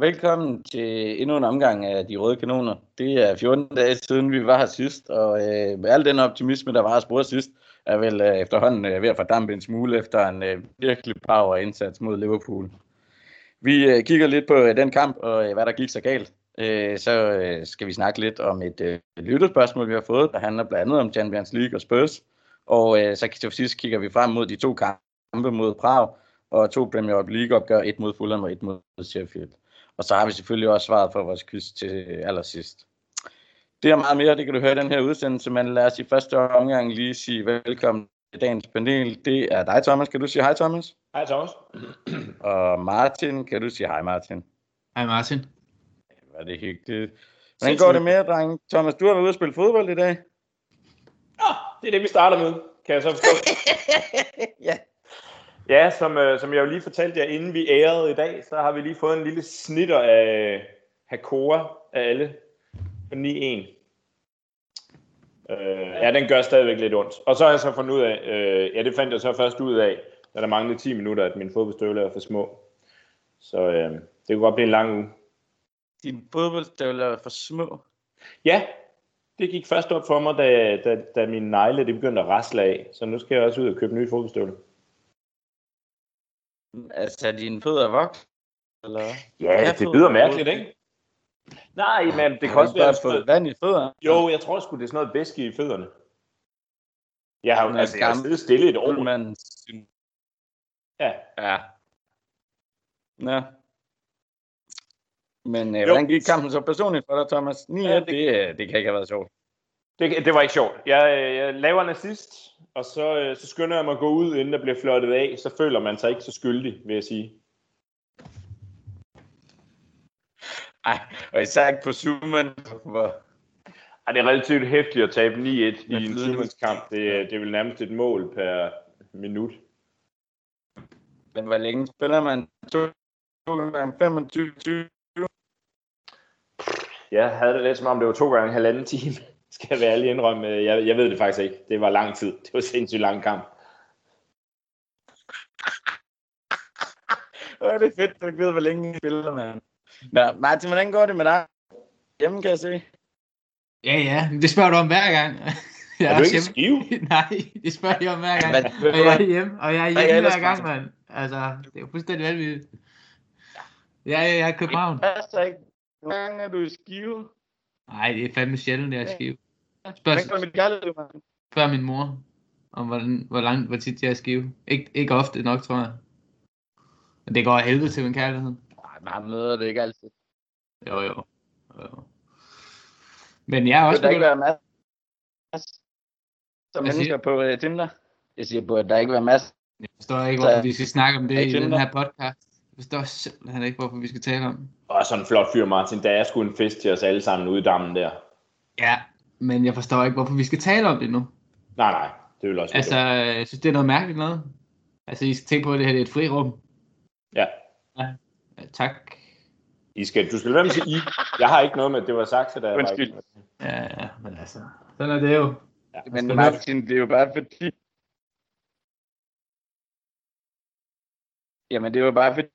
Velkommen til endnu en omgang af De Røde Kanoner. Det er 14 dage siden, vi var her sidst, og øh, med al den optimisme, der var at spore sidst, er vel øh, efterhånden øh, ved at fordampe en smule efter en øh, virkelig power indsats mod Liverpool. Vi øh, kigger lidt på øh, den kamp, og øh, hvad der gik så galt. Øh, så øh, skal vi snakke lidt om et øh, lytterspørgsmål, vi har fået, der handler blandt andet om Champions League og Spurs. Og øh, så til sidst kigger vi frem mod de to kampe mod Prag, og to Premier League opgør, et mod Fulham og et mod Sheffield. Og så har vi selvfølgelig også svaret på vores quiz til allersidst. Det er meget mere, det kan du høre i den her udsendelse, men lad os i første omgang lige sige velkommen til dagens panel. Det er dig, Thomas. Kan du sige hej, Thomas? Hej, Thomas. Og Martin, kan du sige hej, Martin? Hej, Martin. Var det hyggeligt. Hvordan går det med dreng? Thomas, du har været ude at spille fodbold i dag. Ja, det er det, vi starter med, kan jeg så forstå. ja. Ja, som, øh, som jeg jo lige fortalte jer, inden vi ærede i dag, så har vi lige fået en lille snitter af Hakora af alle på 9-1. Øh, ja, den gør stadigvæk lidt ondt. Og så har jeg så fundet ud af, øh, ja, det fandt jeg så først ud af, da der manglede 10 minutter, at mine fodboldstøvler er for små. Så øh, det kunne godt blive en lang uge. Dine fodboldstøvler er for små? Ja, det gik først op for mig, da, da, da mine negle det begyndte at rasle af. Så nu skal jeg også ud og købe nye fodboldstøvler. Altså, dine fødder er voks? Eller? Ja, det lyder mærkeligt, ikke? Nej, men det kan også være... fået vand i fødderne? Jo, jeg tror sgu, det er sådan noget væske i fødderne. Jeg har jo altså, jeg har siddet stille et år. Man... Ja. Ja. Nå. Men øh, hvordan gik kampen så personligt for dig, Thomas? 9 ja, det, det, det kan ikke have været sjovt. Det, det var ikke sjovt. Jeg, jeg laver en assist, og så, øh, så skynder jeg mig at gå ud, inden der bliver flottet af. Så føler man sig ikke så skyldig, vil jeg sige. Ej, og især ikke på Zoomen. Hvor... Ej, det er relativt hæftigt at tabe 9-1 i en Zoomen kamp. Det, det er vel nærmest et mål per minut. Men hvor længe spiller man? 2 gange 25 20? Jeg havde det lidt som om, det var to gange halvanden time. Skal jeg være ærlig indrømme. Jeg, jeg ved det faktisk ikke. Det var lang tid. Det var sindssygt lang kamp. Åh, det er fedt, du ikke ved, hvor længe I spiller, mand. Nå, Martin, hvordan går det med dig? Hjemme, kan jeg se. Ja, ja, det spørger du om hver gang. Jeg er, er du ikke skive? Nej, det spørger jeg om hver gang. Hvad, og jeg er hjemme, og jeg er hjemme hver gang, mand. Altså, det er jo fuldstændig vanvittigt. Ja, ja, jeg er i København. Det passer ikke. Hvor gange er du i skive? Nej, det er fandme sjældent, jeg er i skive. Spørg, Hvordan dit mand? spørg min mor, om hvordan, hvor langt, hvor tit jeg er skive. Ik- ikke ofte nok, tror jeg. Men det går af helvede til min kærlighed. Nej, men han møder det ikke altid. Jo, jo. jo. Men jeg er også Burde der ikke være masser som Hvad siger mennesker på uh, Tinder? Jeg siger, burde der ikke være masser? Jeg forstår ikke, hvorfor vi skal snakke om det i den Tinder. her podcast. Jeg forstår simpelthen ikke, hvorfor vi skal tale om det. Og sådan en flot fyr, Martin. Der er sgu en fest til os alle sammen ude i dammen der. Ja, men jeg forstår ikke, hvorfor vi skal tale om det nu. Nej, nej. Det vil også Altså, jeg synes, det er noget mærkeligt noget. Altså, I skal tænke på, at det her det er et frirum. Ja. Ja, tak. I skal, du skal være med at sige I. Jeg har ikke noget med, at det var sagt til dig. Undskyld. Ja, ja, men altså, sådan er det jo. Men skal Martin, det er jo bare fordi... Jamen, det var bare fordi,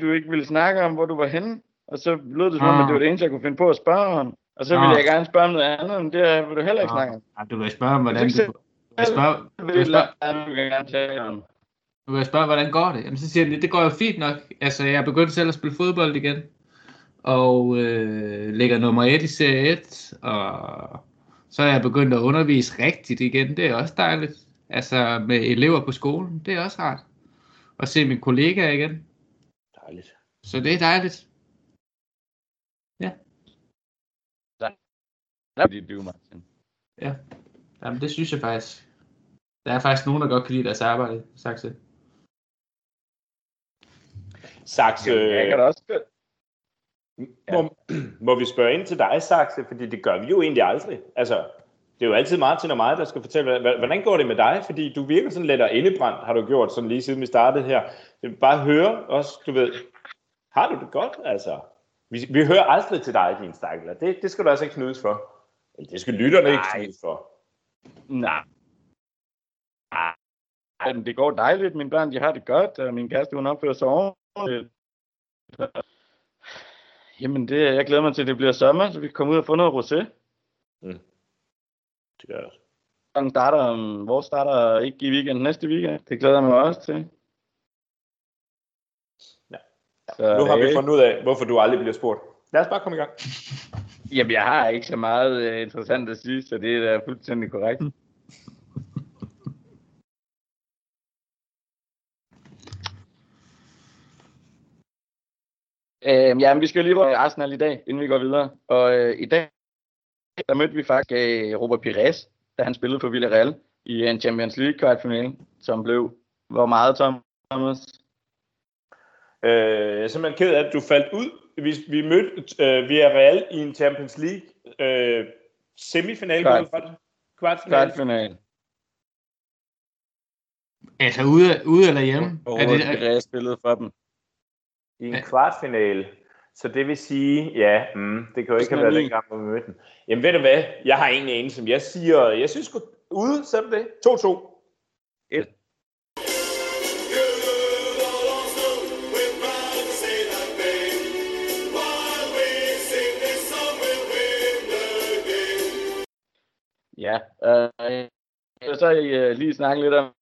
du ikke ville snakke om, hvor du var henne. Og så lød det som om, Ah. at det var det eneste, jeg kunne finde på at spørge om. Og så ville Ah. jeg gerne spørge om noget andet, men det vil du heller ikke snakke om. Ja, du kan spørge om, hvordan du... Du kan spørge, Det du vil kan spørge, jeg du kan gerne tale om. du kan spørge, hvordan går det? Jamen, så siger jeg, det går jo fint nok. Altså, jeg er begyndt selv at spille fodbold igen. Og øh, ligger nummer 1 i serie 1. Og så er jeg begyndt at undervise rigtigt igen. Det er også dejligt. Altså, med elever på skolen. Det er også rart. Og se mine kollegaer igen. Dejligt. Så det er dejligt. Fordi du, Martin. Ja. Jamen, det synes jeg faktisk. Der er faktisk nogen, der godt kan lide deres arbejde, Saxe. Saxe, Jeg kan da også godt. må, må vi spørge ind til dig, Saxe? Fordi det gør vi jo egentlig aldrig. Altså, det er jo altid Martin og mig, der skal fortælle, hvordan går det med dig? Fordi du virker sådan lidt af indebrændt, har du gjort, sådan lige siden vi startede her. Vil bare høre også, du ved, har du det godt? Altså, vi, vi hører aldrig til dig, din stakler. Det, det skal du altså ikke knudes for. Eller Det skal lytterne ikke Nej. knudes for. Nej. Ej, men det går dejligt. Mine børn, de har det godt, og min kæreste, hun opfører sig ordentligt. Jamen, det, jeg glæder mig til, at det bliver sommer, så vi kan komme ud og få noget rosé. Det gør jeg også. Den starter, vores starter ikke i weekend næste weekend. Det glæder jeg mig også til. Ja. Så, Nu har vi fundet ud af, hvorfor du aldrig bliver spurgt. Lad os bare komme i gang. Jamen, jeg har ikke så meget uh, interessant at sige, så det er da fuldstændig korrekt. Øhm, jamen, vi skal jo lige på Arsenal i dag, inden vi går videre. Og øh, i dag, der mødte vi faktisk øh, Robert Pires, da han spillede for Villarreal i en Champions League kvartfinale, som blev, hvor meget, Thomas? Øh, jeg er simpelthen ked af, at du faldt ud. Vi, vi mødte øh, Villarreal i en Champions League øh, semifinale. Kvart- Kvart, kvartfinale. Kvartfinale. Altså ude, ude eller hjemme? Hvor Er det, Pires spillede for dem. I en Ja. kvartfinale. Så det vil sige, ja, mm, det kan jo ikke have været 2009. dengang, hvor vi mødte den. Jamen ved du hvad, jeg har ingen anelse, som jeg siger, jeg synes sgu ude, selv det, 2-2. Et. Ja, øh, jeg vil så øh, lige snakke lidt om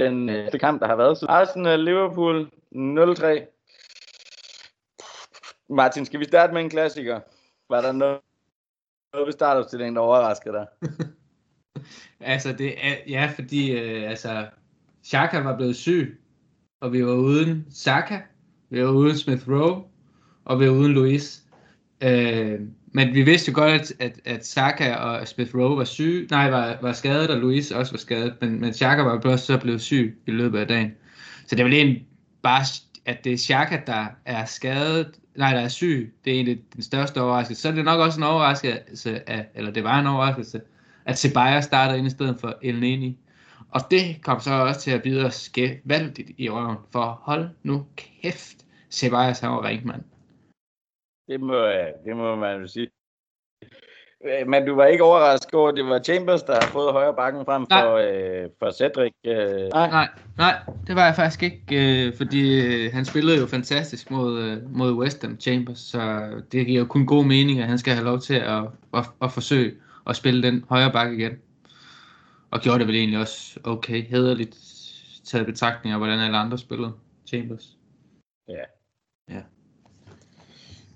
den øh, kamp, der har været. Så Arsenal-Liverpool øh, 0-3. Martin, skal vi starte med en klassiker? Var der noget, noget ved startopstillingen, der overraskede dig? altså det er, ja, fordi øh, altså, Xhaka var blevet syg, og vi var uden Saka, vi var uden Smith Rowe, og vi var uden Luis. Øh, men vi vidste jo godt, at, at, at Saka og Smith Rowe var syge, nej, var, var skadet, og Luis også var skadet, men, men Xhaka var jo så blevet syg i løbet af dagen. Så det er vel egentlig bare, at det er Xhaka, der er skadet, nej, der er syg, det er egentlig den største overraskelse. Så er det nok også en overraskelse, af, eller det var en overraskelse, at Ceballos startede ind i stedet for El Neni. Og det kom så også til at bide os gevaldigt i røven, for hold nu kæft, Ceballos han var ringmand. Det må, øh, det må man jo sige. Øh, Men du var ikke overrasket over, at det var Chambers, der har fået højre bakken frem Nej. for, øh, for Cedric? Øh, nej. Nej, nej, det var jeg faktisk ikke, øh, fordi øh, han spillede jo fantastisk mod, øh, mod West Ham Chambers, så det giver jo kun god mening, at han skal have lov til at, at, at forsøge at spille den højre bakke igen. Og gjorde det vel egentlig også okay, hederligt taget betragtning af, hvordan alle andre spillede Chambers.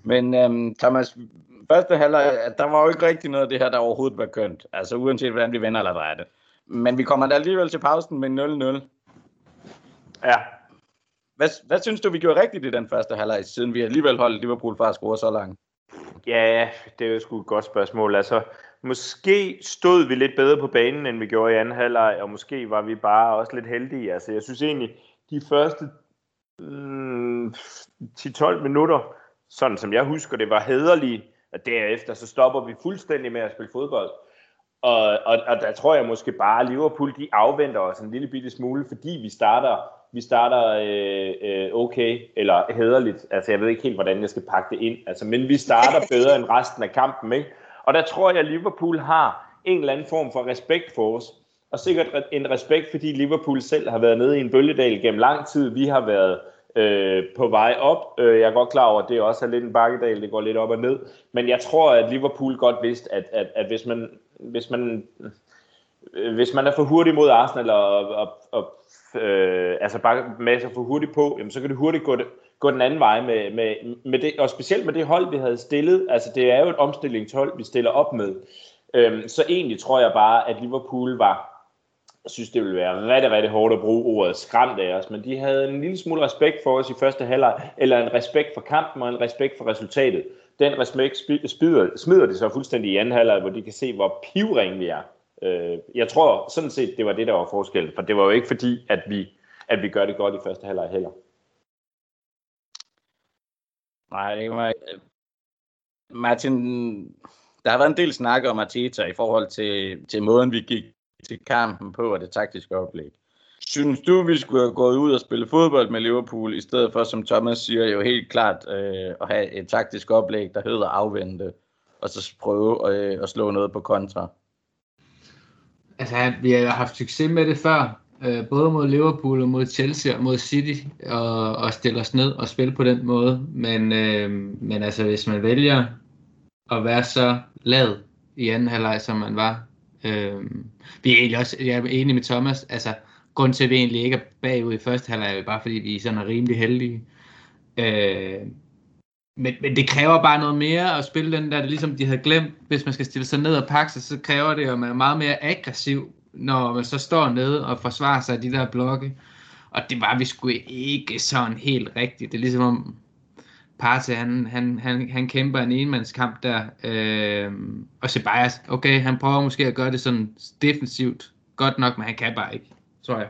Men øhm, Thomas, første halvleg, der var jo ikke rigtig noget af det her, der overhovedet var kønt. Altså uanset hvordan vi vender eller drejer det. Men vi kommer da alligevel til pausen med 0-0. Ja, Hvad, hvad synes du, vi gjorde rigtigt i den første halvleg, siden vi alligevel holdt Liverpool fra at score så langt? Ja, det er jo sgu et godt spørgsmål. Altså, måske stod vi lidt bedre på banen, end vi gjorde i anden halvleg, og måske var vi bare også lidt heldige. Altså, jeg synes egentlig, de første mm, 10-12 minutter, sådan som jeg husker det, var hederlige, og derefter så stopper vi fuldstændig med at spille fodbold. Og, og, og der tror jeg måske bare, at Liverpool de afventer os en lille bitte smule, fordi vi starter, vi starter øh, øh, okay, eller hederligt. Altså jeg ved ikke helt, hvordan jeg skal pakke det ind. Altså, men vi starter bedre end resten af kampen. Ikke? Og der tror jeg, at Liverpool har en eller anden form for respekt for os. Og sikkert en respekt, fordi Liverpool selv har været nede i en bølgedal gennem lang tid. Vi har været øh, på vej op. Øh, jeg er godt klar over, at det også er lidt en bakkedal, det går lidt op og ned. Men jeg tror, at Liverpool godt vidste, at, at, at hvis man, hvis man øh, hvis man er for hurtig mod Arsenal og, og, og øh, altså bare masser for hurtigt på, jamen, så kan det hurtigt gå, gå den anden vej med, med, med det, og specielt med det hold, vi havde stillet. Altså det er jo et omstillingshold, vi stiller op med. Øhm, så egentlig tror jeg bare, at Liverpool var, jeg synes det ville være rigtig, rigtig hårdt at bruge ordet skræmt af os, men de havde en lille smule respekt for os i første halvleg, eller en respekt for kampen og en respekt for resultatet. Den respekt smider, smider de så fuldstændig i anden halvleg, hvor de kan se, hvor pivring vi er. Øh, jeg tror sådan set, det var det, der var forskellen, for det var jo ikke fordi, at vi, at vi gør det godt i første halvleg heller. Nej, det var Martin, der har været en del snak om Arteta i forhold til, til måden, vi gik til kampen på og det taktiske oplæg. Synes du, vi skulle have gået ud og spille fodbold med Liverpool, i stedet for, som Thomas siger, jo helt klart øh, at have et taktisk oplæg, der hedder afvente, og så prøve øh, at slå noget på kontra? Altså, vi har haft succes med det før. øh, både mod Liverpool og mod Chelsea og mod City, og, og stille os ned og spille på den måde. Men, øh, men altså, hvis man vælger at være så lad i anden halvleg, som man var, øh, vi er egentlig også, jeg er enig med Thomas, altså, grund til, at vi egentlig ikke er bagud i første halvleg, er bare fordi vi er sådan er rimelig heldige. Øh, men, men det kræver bare noget mere at spille den der, det ligesom de havde glemt, hvis man skal stille sig ned og pakke sig, så kræver det at man er meget mere aggressiv, når man så står nede og forsvarer sig af de der blokke. Og det var vi sgu ikke sådan helt rigtigt. Det er ligesom om Partey, han, han, han, han kæmper en enmandskamp der. Øh, og Ceballos, okay, han prøver måske at gøre det sådan defensivt godt nok, men han kan bare ikke, tror jeg.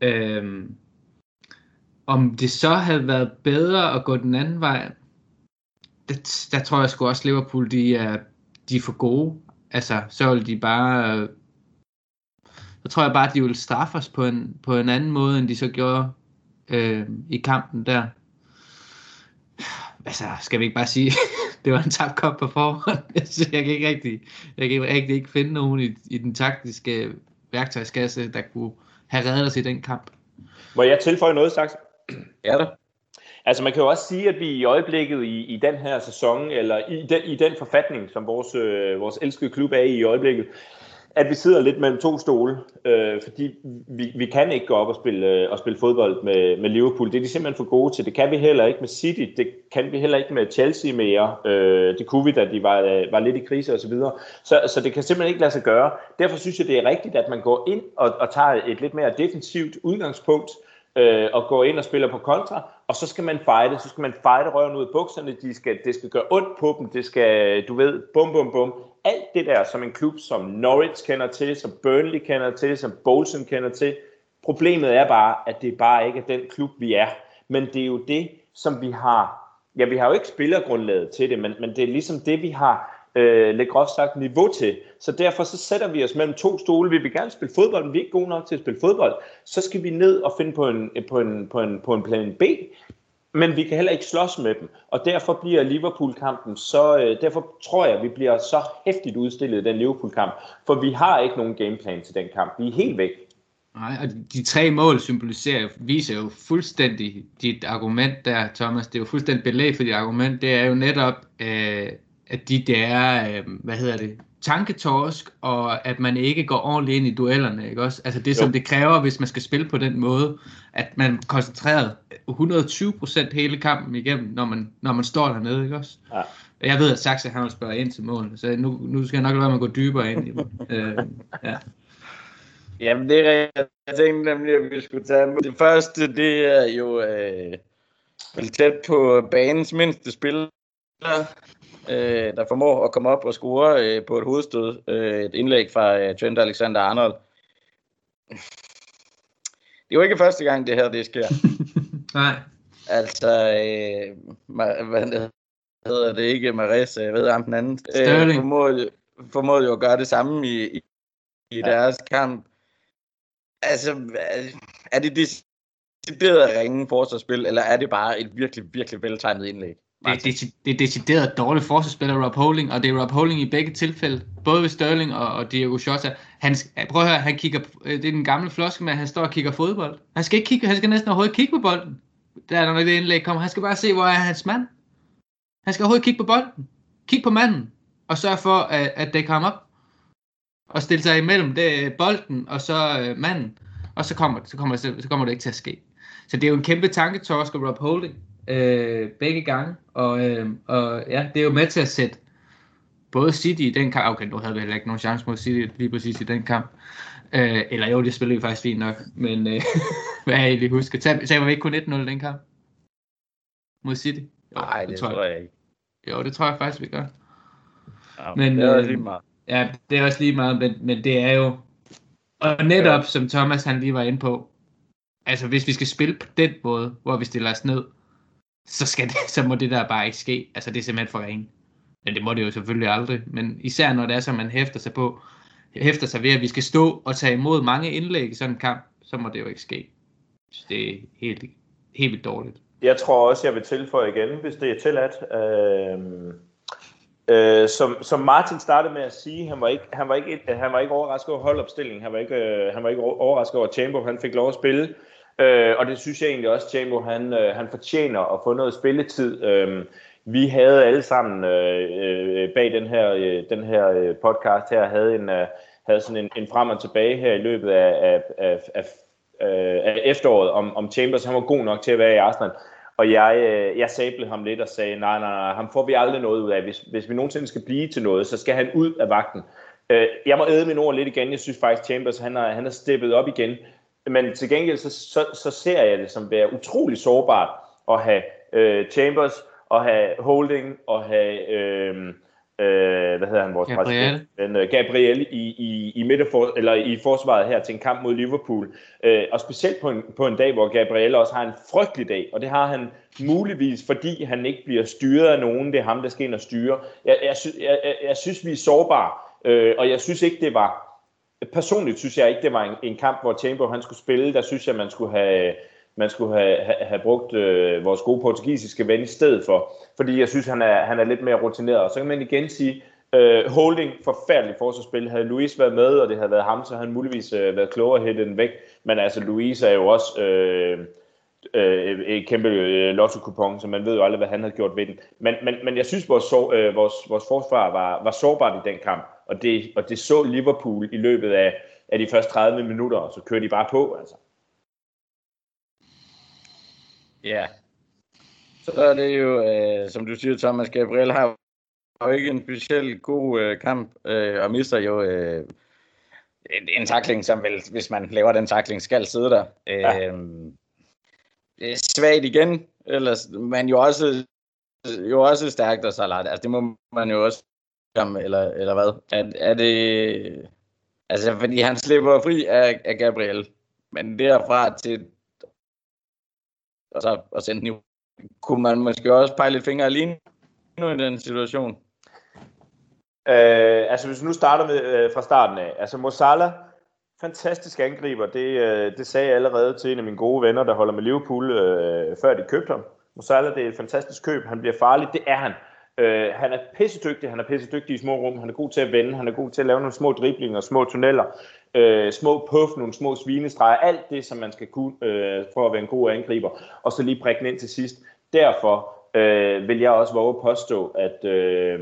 Øh, om det så havde været bedre at gå den anden vej, det, der tror jeg sgu også, Liverpool, de er, de er for gode. Altså, så vil de bare... Så tror jeg bare, at de ville straffe os på en, på en anden måde, end de så gjorde øh, i kampen der. Altså, skal vi ikke bare sige, det var en tabt kop på forhånd. jeg kan ikke rigtig, jeg kan rigtig ikke finde nogen i, i den taktiske værktøjskasse, der kunne have reddet os i den kamp. Må jeg tilføje noget, Saks? Ja da. Altså man kan jo også sige, at vi i øjeblikket i, i den her sæson, eller i den, i den forfatning, som vores, øh, vores elskede klub er i i øjeblikket, at vi sidder lidt mellem to stole, øh, fordi vi, vi kan ikke gå op og spille, øh, og spille fodbold med, med Liverpool. Det er de simpelthen for gode til. Det kan vi heller ikke med City. Det kan vi heller ikke med Chelsea mere. Øh, det kunne vi, da de var, øh, var lidt i krise osv. Så, så, så det kan simpelthen ikke lade sig gøre. Derfor synes jeg, det er rigtigt, at man går ind og, og tager et lidt mere defensivt udgangspunkt, øh, og går ind og spiller på kontra, og så skal man fighte, så skal man fighte røven ud af bukserne, de skal, det skal gøre ondt på dem, det skal, du ved, bum bum bum, alt det der, som en klub som Norwich kender til, som Burnley kender til, som Bolton kender til, problemet er bare, at det bare ikke er den klub, vi er, men det er jo det, som vi har, ja, vi har jo ikke spillergrundlaget til det, men, men det er ligesom det, vi har øh, lidt groft sagt niveau til. Så derfor så sætter vi os mellem to stole. Vi vil gerne spille fodbold, men vi er ikke gode nok til at spille fodbold. Så skal vi ned og finde på en, på en, på en, på en plan B. Men vi kan heller ikke slås med dem. Og derfor bliver Liverpool-kampen så... Øh, derfor tror jeg, at vi bliver så hæftigt udstillet i den Liverpool-kamp. For vi har ikke nogen gameplan til den kamp. Vi er helt væk. Nej, og de tre mål symboliserer, viser jo fuldstændig dit argument der, Thomas. Det er jo fuldstændig belæg for dit argument. Det er jo netop, øh, at de der, øh, hvad hedder det, tanketorsk, og at man ikke går ordentligt ind i duellerne, ikke også? Altså det, jo. som det kræver, hvis man skal spille på den måde, at man koncentrerer 120% hele kampen igennem, når man, når man står dernede, ikke også? Ja. Jeg ved, at Saxe han vil spørge ind til mål, så nu, nu skal jeg nok lade være med at gå dybere ind i det. øh, ja. Jamen, det er rigtigt. Jeg tænkte nemlig, at vi skulle tage Det første, det er jo øh, tæt på banens mindste spiller, øh, der formår at komme op og score øh, på et hovedstød. Øh, et indlæg fra øh, Trent Alexander-Arnold. Det er jo ikke første gang, det her det sker. Nej. Altså, øh, hvad hedder det ikke, Mares, jeg ved ham den anden. Øh, formåede, formåede jo at gøre det samme i, i, i ja. deres kamp. Altså, er det decideret ringe forsvarsspil, eller er det bare et virkelig, virkelig veltegnet indlæg? Det, det, det er decideret dårligt forsvarsspiller, Rob Holding, og det er Rob Holding i begge tilfælde, både ved Sterling og, og Diego Jota. Han, prøv at høre, han kigger, øh, det er den gamle floske med, at han står og kigger fodbold. Han skal ikke kigge, han skal næsten overhovedet kigge på bolden. Der når det indlæg kommer. Han skal bare se, hvor er hans mand. Han skal overhovedet kigge på bolden. Kig på manden, og sørg for, at, at det kommer op. Og stille sig imellem det, bolden og så øh, manden. Og så kommer, så, kommer, så, så kommer det ikke til at ske. Så det er jo en kæmpe tanketorsk af Rob Holding øh, begge gange, og, øh, og ja, det er jo med til at sætte både City i den kamp, okay, nu havde vi heller ikke nogen chance mod City lige præcis i den kamp, øh, eller jo, det spillede vi faktisk fint nok, men øh, hvad jeg egentlig husker, sagde vi ikke kun 1-0 den kamp mod City? Nej, det, det tror jeg. jeg ikke. Jo, det tror jeg faktisk, vi gør. Ja, men, det er også øh, lige meget. Ja, det er også lige meget, men, men det er jo, og netop som Thomas han lige var inde på, altså hvis vi skal spille på den måde, hvor vi stiller os ned, så, skal det, så må det der bare ikke ske. Altså det er simpelthen for ringe. Men det må det jo selvfølgelig aldrig. Men især når det er så, man hæfter sig på, hæfter sig ved, at vi skal stå og tage imod mange indlæg i sådan en kamp, så må det jo ikke ske. Så det er helt, helt vildt dårligt. Jeg tror også, jeg vil tilføje igen, hvis det er tilladt. Øh, Øh, som, som Martin startede med at sige, han var ikke, han var ikke, han var ikke overrasket over holdopstillingen, han var ikke, øh, han var ikke overrasket over, at Chamber han fik lov at spille. Øh, og det synes jeg egentlig også, Chambo, han, øh, han fortjener at få noget spilletid. Øh, vi havde alle sammen øh, øh, bag den her, øh, den her øh, podcast her, havde, en, øh, havde sådan en, en frem og tilbage her i løbet af, af, af, af, øh, af efteråret, om, om Chambers han var god nok til at være i Arsenal. Og jeg, øh, jeg sablede ham lidt og sagde, nej, nej, nej, ham får vi aldrig noget ud af. Hvis, hvis vi nogensinde skal blive til noget, så skal han ud af vagten. Øh, jeg må æde mine ord lidt igen. Jeg synes faktisk, Chambers han er, han har steppet op igen. Men til gengæld, så, så, så ser jeg det som være utrolig sårbart at have øh, Chambers, og have Holding, og have... Øh, øh, hvad hedder han, vores Gabriel. Men, uh, Gabriel i, i, i, midterfor, eller i forsvaret her til en kamp mod Liverpool. Uh, og specielt på en, på en dag, hvor Gabriel også har en frygtelig dag, og det har han muligvis, fordi han ikke bliver styret af nogen. Det er ham, der skal ind og styre. Jeg, jeg, sy, jeg, jeg, jeg synes, vi er sårbare, uh, og jeg synes ikke, det var... Personligt synes jeg ikke, det var en, en kamp, hvor Chamber han skulle spille. Der synes jeg, man skulle have man skulle have, have, have brugt øh, vores gode portugisiske ven i stedet for. Fordi jeg synes, han er, han er lidt mere rutineret. Og så kan man igen sige, øh, Holding, forfærdeligt forsvarsspil. Havde Luis været med, og det havde været ham, så havde han muligvis øh, været klogere at hætte den væk. Men altså, Luis er jo også øh, øh, et kæmpe øh, lotto-kupon, så man ved jo aldrig, hvad han havde gjort ved den. Men, men, men jeg synes, vores, øh, vores, vores forsvar var, var sårbart i den kamp. Og det, og det så Liverpool i løbet af, af de første 30 minutter, og så kørte de bare på. Altså. Ja. Så er det jo, øh, som du siger, Thomas Gabriel har jo ikke en specielt god øh, kamp, øh, og mister jo øh, en, en takling, som vel, hvis man laver den takling, skal sidde der. Øh, ja. Det er svagt igen, ellers, men jo også, jo også stærkt og Salat. Altså, det må man jo også eller, eller hvad? Er, er det... Altså, fordi han slipper fri af, af Gabriel. Men derfra til og så og sende den Kunne man måske også pege lidt fingre alene nu i den situation? Øh, altså hvis vi nu starter med, øh, fra starten af. Altså Mosala, fantastisk angriber. Det, øh, det sagde jeg allerede til en af mine gode venner, der holder med Liverpool, øh, før de købte ham. Mosala, det er et fantastisk køb. Han bliver farlig. Det er han. Øh, han er pissedygtig, han er pissedygtig i små rum, han er god til at vende, han er god til at lave nogle små driblinger, små tunneller, øh, små puff, nogle små svinestreger, alt det, som man skal kunne øh, for at være en god angriber, og så lige prikke den ind til sidst. Derfor øh, vil jeg også våge påstå, at, øh,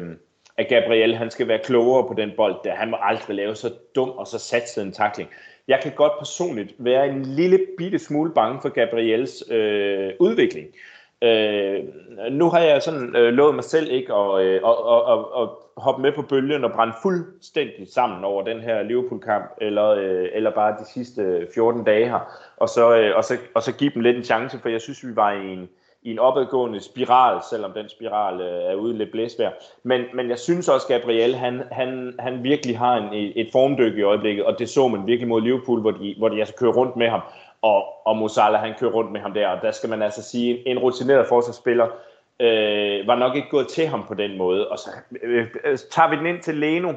at Gabriel han skal være klogere på den bold, der han må aldrig lave så dum og så satset en takling. Jeg kan godt personligt være en lille bitte smule bange for Gabriels øh, udvikling. Øh, Øh, nu har jeg sådan øh, lovet mig selv ikke at, øh, at, at, at, at hoppe med på bølgen og brænde fuldstændig sammen over den her Liverpool-kamp, eller, øh, eller bare de sidste øh, 14 dage her, og så, øh, og, så, og så give dem lidt en chance, for jeg synes, vi var i en, i en opadgående spiral, selvom den spiral øh, er ude lidt blæsvær. Men, men jeg synes også, Gabriel, han, han, han virkelig har en, et formdyk i øjeblikket, og det så man virkelig mod Liverpool, hvor de, hvor de altså kører rundt med ham og, og Musala han kører rundt med ham der, og der skal man altså sige, en rutineret forsvarsspiller øh, var nok ikke gået til ham på den måde, og så øh, øh, tager vi den ind til Leno.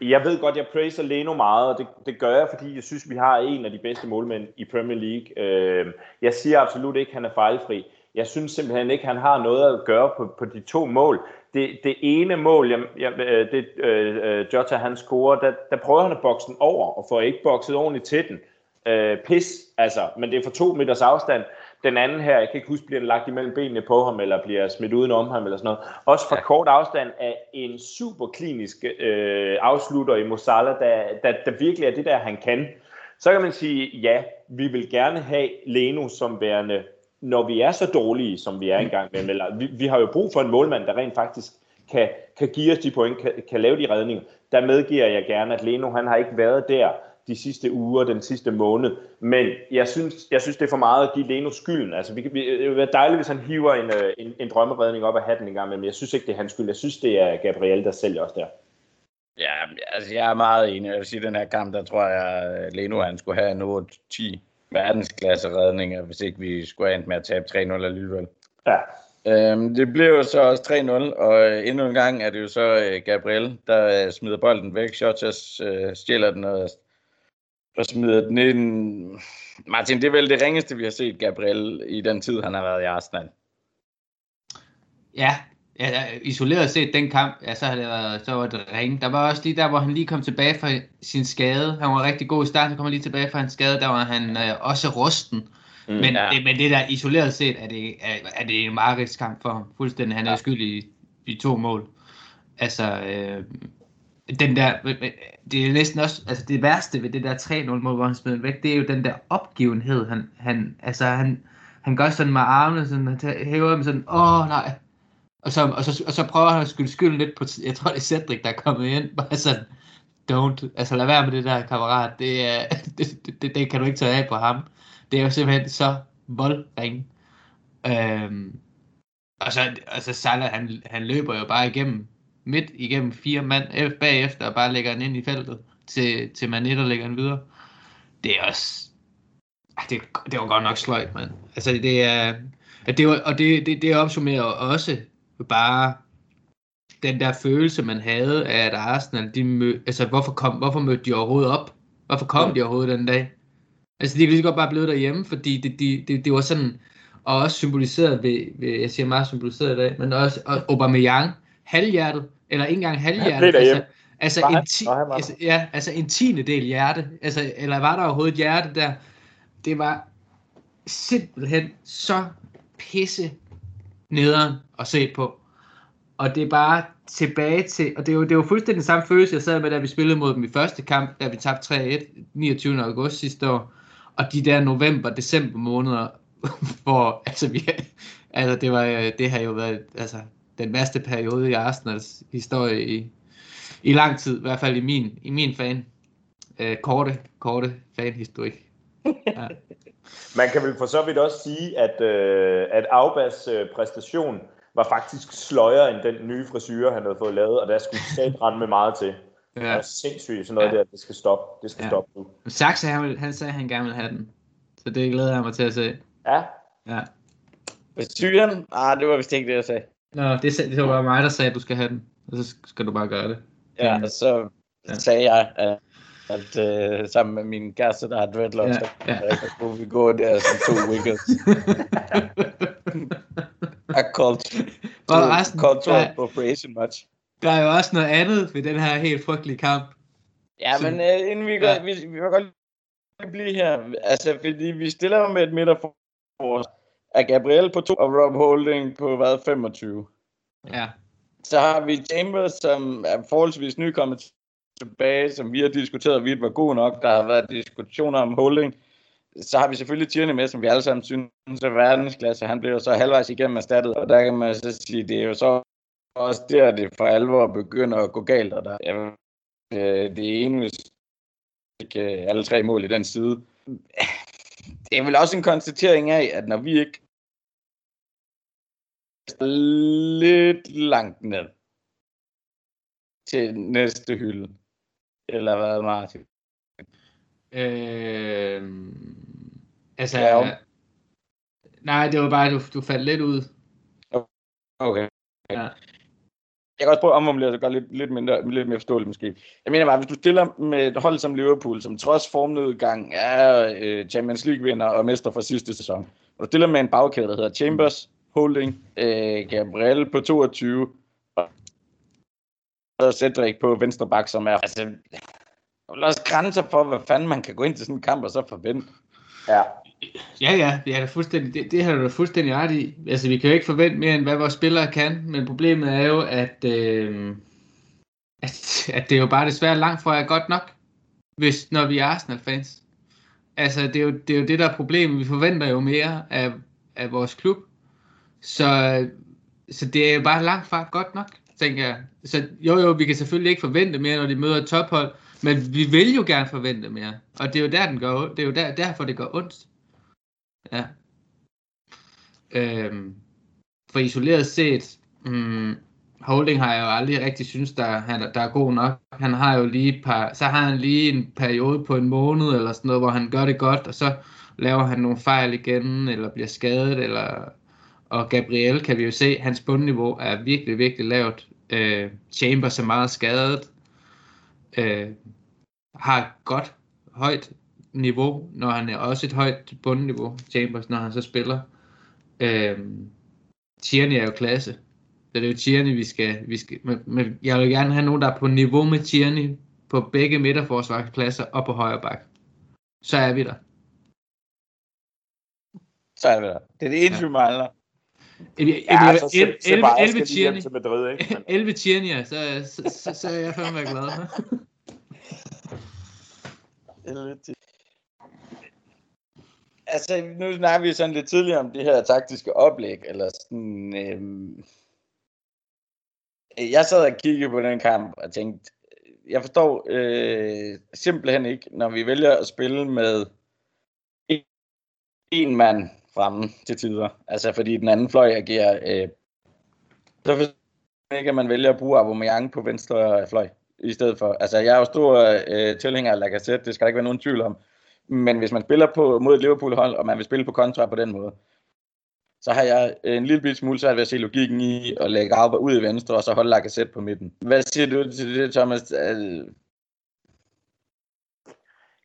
Jeg ved godt, jeg praiser Leno meget, og det, det gør jeg, fordi jeg synes, vi har en af de bedste målmænd i Premier League. Øh, jeg siger absolut ikke, at han er fejlfri. Jeg synes simpelthen ikke, at han har noget at gøre på, på de to mål det, det ene mål, jeg, jeg, øh, det øh, Jota han scorer, der, der prøver han at bokse den over, og får ikke bokset ordentligt til den. Øh, pis, altså, men det er for to meters afstand. Den anden her, jeg kan ikke huske, bliver den lagt imellem benene på ham, eller bliver smidt udenom ham, eller sådan noget. Også fra ja. kort afstand af en super klinisk øh, afslutter i Mosala, der, der, der virkelig er det der, han kan. Så kan man sige, ja, vi vil gerne have Leno som værende når vi er så dårlige, som vi er engang med, eller vi, vi har jo brug for en målmand, der rent faktisk kan, kan give os de point, kan, kan lave de redninger. Der medgiver jeg gerne, at Leno han har ikke været der de sidste uger, den sidste måned. Men jeg synes, jeg synes det er for meget at give Leno skylden. Altså, vi, vi, det vil være dejligt, hvis han hiver en, øh, en, en drømmeredning op af hatten en gang, men jeg synes ikke, det er hans skyld. Jeg synes, det er Gabriel, der sælger os der. Ja, altså jeg er meget enig. Jeg vil sige, at den her kamp, der tror jeg, Leno han skulle have en 8-10 verdensklasse redninger, hvis ikke vi skulle have med at tabe 3-0 alligevel. Ja. Øhm, det blev jo så også 3-0, og endnu en gang er det jo så øh, Gabriel, der øh, smider bolden væk. Shotas øh, stjæler den og, og smider den ind. Martin, det er vel det ringeste, vi har set Gabriel i den tid, han har været i Arsenal. Ja, ja, isoleret set den kamp, ja, så, har det været, så var det ringe. Der var også lige der, hvor han lige kom tilbage fra sin skade. Han var rigtig god i starten, så kom han lige tilbage fra sin skade. Der var han øh, også rusten. Mm, men, ja. det, men det der isoleret set, er det, er, er det en kamp for ham. Fuldstændig. Han er ja. skyld i, i to mål. Altså, øh, den der, det er næsten også, altså det værste ved det der 3-0 mål, hvor han smider væk, det er jo den der opgivenhed, han, han altså han, han gør sådan med armene, sådan, han hæver dem sådan, åh nej, og så, og så, og så prøver han at skylde skylden lidt på, jeg tror det er Cedric, der er kommet ind, bare sådan, don't, altså lad være med det der kammerat, det, er, det, det, det, det kan du ikke tage af på ham. Det er jo simpelthen så voldring. Øhm, og så, altså Salah, han, han løber jo bare igennem, midt igennem fire mand øh, bagefter, og bare lægger den ind i feltet, til, til man der lægger den videre. Det er også, det, det var godt nok sløjt, mand. Altså det er, det var, og det, det, det opsummerer også bare den der følelse, man havde af, at Arsenal, de mød, altså hvorfor, kom, hvorfor mødte de overhovedet op? Hvorfor kom ja. de overhovedet den dag? Altså de kunne lige godt bare blive derhjemme, fordi det, det, det, det var sådan, og også symboliseret ved, ved, jeg siger meget symboliseret i dag, men også og Aubameyang, halvhjertet, eller ikke engang halvhjertet, altså, altså, en ti, altså, ja, altså en tiende del hjerte, altså, eller var der overhovedet et hjerte der? Det var simpelthen så pisse nederen at se på. Og det er bare tilbage til, og det er jo, det er jo fuldstændig samme følelse, jeg sad med, da vi spillede mod dem i første kamp, da vi tabte 3-1 29. august sidste år. Og de der november-december måneder, hvor altså, vi, altså det, var, det har jo været altså, den værste periode i Arsenals historie i, i lang tid, i hvert fald i min, i min fan. Øh, korte, korte fanhistorik. Ja. Man kan vel for så vidt også sige, at, øh, at Aubas øh, præstation var faktisk sløjere end den nye frisyr, han havde fået lavet, og der skulle sat rende med meget til. Ja. Det er sindssygt, sådan noget ja. der, det skal stoppe. Det skal ja. stoppe nu. Saxe, han, han sagde, at han gerne ville have den. Så det glæder jeg mig til at se. Ja. Ja. Frisyren? Ah, det var vist ikke det, jeg sagde. Nå, det, det var bare mig, der sagde, at du skal have den. Og så skal du bare gøre det. Ja, og så ja. sagde jeg, at at uh, sammen med min kæreste, der har dreadlocks, ja, ja. så kunne vi gå der som to wiggles. A cult, og resten, cultural der, appropriation match. Der er jo også noget andet ved den her helt frygtelige kamp. Ja, men uh, inden vi går, ja. vi, vi kan godt blive her, altså fordi vi stiller med et midterforsvar af Gabriel på to, og Rob Holding på hvad, 25. Ja. Så har vi Chambers, som er forholdsvis nykommet tilbage, som vi har diskuteret, vi var god nok. Der har været diskussioner om holding. Så har vi selvfølgelig Tierney med, som vi alle sammen synes er verdensklasse. Han blev jo så halvvejs igennem erstattet, og der kan man så sige, det er jo så også der, det for alvor begynder at gå galt. Og der, ja, øh, det er ene, ikke øh, alle tre mål i den side. Det er vel også en konstatering af, at når vi ikke lidt langt ned til næste hylde, eller hvad, Martin? Øh, altså, ja, nej, det var bare, du, du faldt lidt ud. Okay. Ja. Jeg kan også prøve at omformulere det gøre lidt, lidt, mindre, lidt mere forståeligt måske. Jeg mener bare, hvis du stiller med et hold som Liverpool, som trods formnedgang er øh, Champions League-vinder og mester fra sidste sæson, og du stiller med en bagkæde, der hedder Chambers, Holding, øh, Gabriel på 22, og Cedric på venstre bak, som er... Altså, der er også grænser for, hvad fanden man kan gå ind til sådan en kamp og så forvente. Ja. Ja, ja, det er da fuldstændig, det, det har du da fuldstændig ret i. Altså, vi kan jo ikke forvente mere, end hvad vores spillere kan, men problemet er jo, at, øh, at, at det er jo bare desværre langt fra er godt nok, hvis, når vi er Arsenal-fans. Altså, det er, jo, det er jo det, der er problemet. Vi forventer jo mere af, af vores klub. Så, så det er jo bare langt fra godt nok tænker jeg. Så jo jo, vi kan selvfølgelig ikke forvente mere, når de møder et tophold, men vi vil jo gerne forvente mere. Og det er jo der, den gør, det er jo der, derfor, det gør ondt. Ja. Øhm, for isoleret set, hmm, Holding har jeg jo aldrig rigtig synes, der, han, der er god nok. Han har jo lige et par, så har han lige en periode på en måned eller sådan noget, hvor han gør det godt, og så laver han nogle fejl igen, eller bliver skadet, eller og Gabriel kan vi jo se, hans bundniveau er virkelig, virkelig lavt. Øh, Chambers er meget skadet. Øh, har godt, højt niveau, når han er også et højt bundniveau, Chambers, når han så spiller. Øh, Tierney er jo klasse. Så det er jo Tierney, vi skal... Vi skal men, men jeg vil gerne have nogen, der er på niveau med Tierney på begge midterforsvarspladser og på højre bak. Så er vi der. Så er vi der. Det er det eneste, ja. vi mangler. Ja, så se, se 11 Tierney. Til Madrid, ikke? 11 Tierney, så, så, så, så er jeg fandme glad. 11 Altså, nu snakker vi sådan lidt tidligere om det her taktiske oplæg, eller sådan, øhm, jeg sad og kiggede på den kamp og tænkte, jeg forstår øh, simpelthen ikke, når vi vælger at spille med en mand fremme til tider. Altså fordi den anden fløj agerer. Øh, så forstår ikke, at man vælger at bruge Aubameyang på venstre fløj i stedet for. Altså jeg er jo stor øh, tilhænger af Lacazette, det skal der ikke være nogen tvivl om. Men hvis man spiller på, mod et Liverpool-hold, og man vil spille på kontra på den måde, så har jeg en lille smule svært ved at se logikken i at lægge Auba ud i venstre, og så holde Lacazette på midten. Hvad siger du til det, Thomas?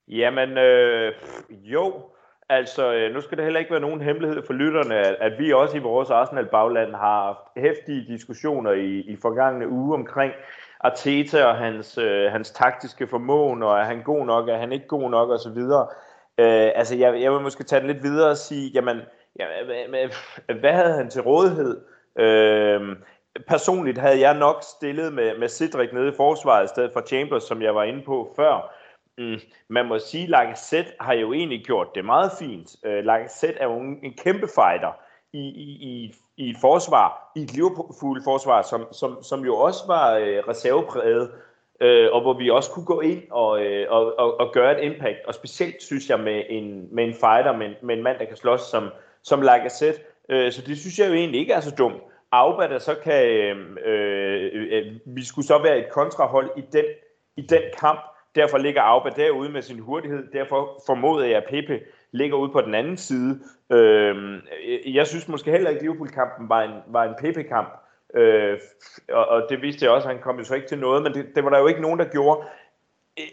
Jamen, øh, jo. Altså, øh, nu skal det heller ikke være nogen hemmelighed for lytterne, at, vi også i vores Arsenal-bagland har haft hæftige diskussioner i, i forgangne uge omkring Arteta og hans, øh, hans taktiske formåen, og er han god nok, er han ikke god nok, og så videre. Øh, altså, jeg, jeg vil måske tage det lidt videre og sige, jamen, Ja, hvad havde han til rådighed? Øh, personligt havde jeg nok stillet med, med Cedric nede i forsvaret i stedet for Chambers, som jeg var inde på før. Mm, man må sige, at Lacazette har jo egentlig gjort det meget fint. Øh, Lacazette er jo en, en kæmpe fighter i, i, i, i et forsvar, i et Liverpool-forsvar, som, som, som jo også var øh, reservepræget, øh, og hvor vi også kunne gå ind og, øh, og, og, og gøre et impact. Og specielt synes jeg med en, med en fighter, med, med en mand, der kan slås som, som Lacazette. Øh, så det synes jeg jo egentlig ikke er så dumt. Auba, der så kan, øh, øh, øh, vi skulle så være et kontrahold i den, i den kamp, derfor ligger Auba derude med sin hurtighed, derfor formoder jeg, at Pepe ligger ude på den anden side. Øh, jeg synes måske heller ikke, at Liverpool-kampen var en, var en Pepe-kamp, øh, og, og det viste jeg også, at han kom jo så ikke til noget, men det, det var der jo ikke nogen, der gjorde.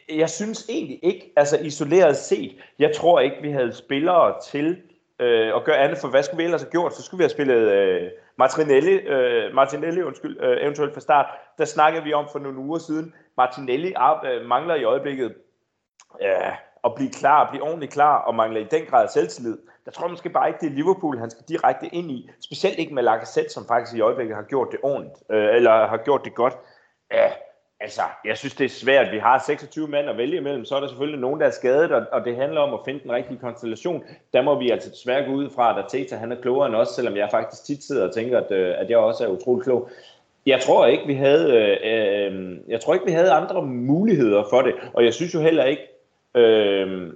Jeg synes egentlig ikke, altså isoleret set, jeg tror ikke, vi havde spillere til øh, og gøre andet, for hvad skulle vi ellers have gjort? Så skulle vi have spillet øh, Martinelli, øh, Martinelli undskyld, øh, eventuelt fra start. Der snakkede vi om for nogle uger siden. Martinelli øh, mangler i øjeblikket øh, at blive klar, at blive ordentligt klar, og mangler i den grad selvtillid. Der tror måske bare ikke, det er Liverpool, han skal direkte ind i. Specielt ikke med Lacazette, som faktisk i øjeblikket har gjort det ordentligt, øh, eller har gjort det godt. Ja, Altså, jeg synes, det er svært. Vi har 26 mand at vælge imellem. Så er der selvfølgelig nogen, der er skadet, og, og det handler om at finde den rigtige konstellation. Der må vi altså desværre gå ud fra, at Teta han er klogere end os, selvom jeg faktisk tit sidder og tænker, at, øh, at jeg også er utrolig klog. Jeg tror ikke, vi havde, øh, øh, jeg tror ikke, vi havde andre muligheder for det, og jeg synes jo heller ikke, øh,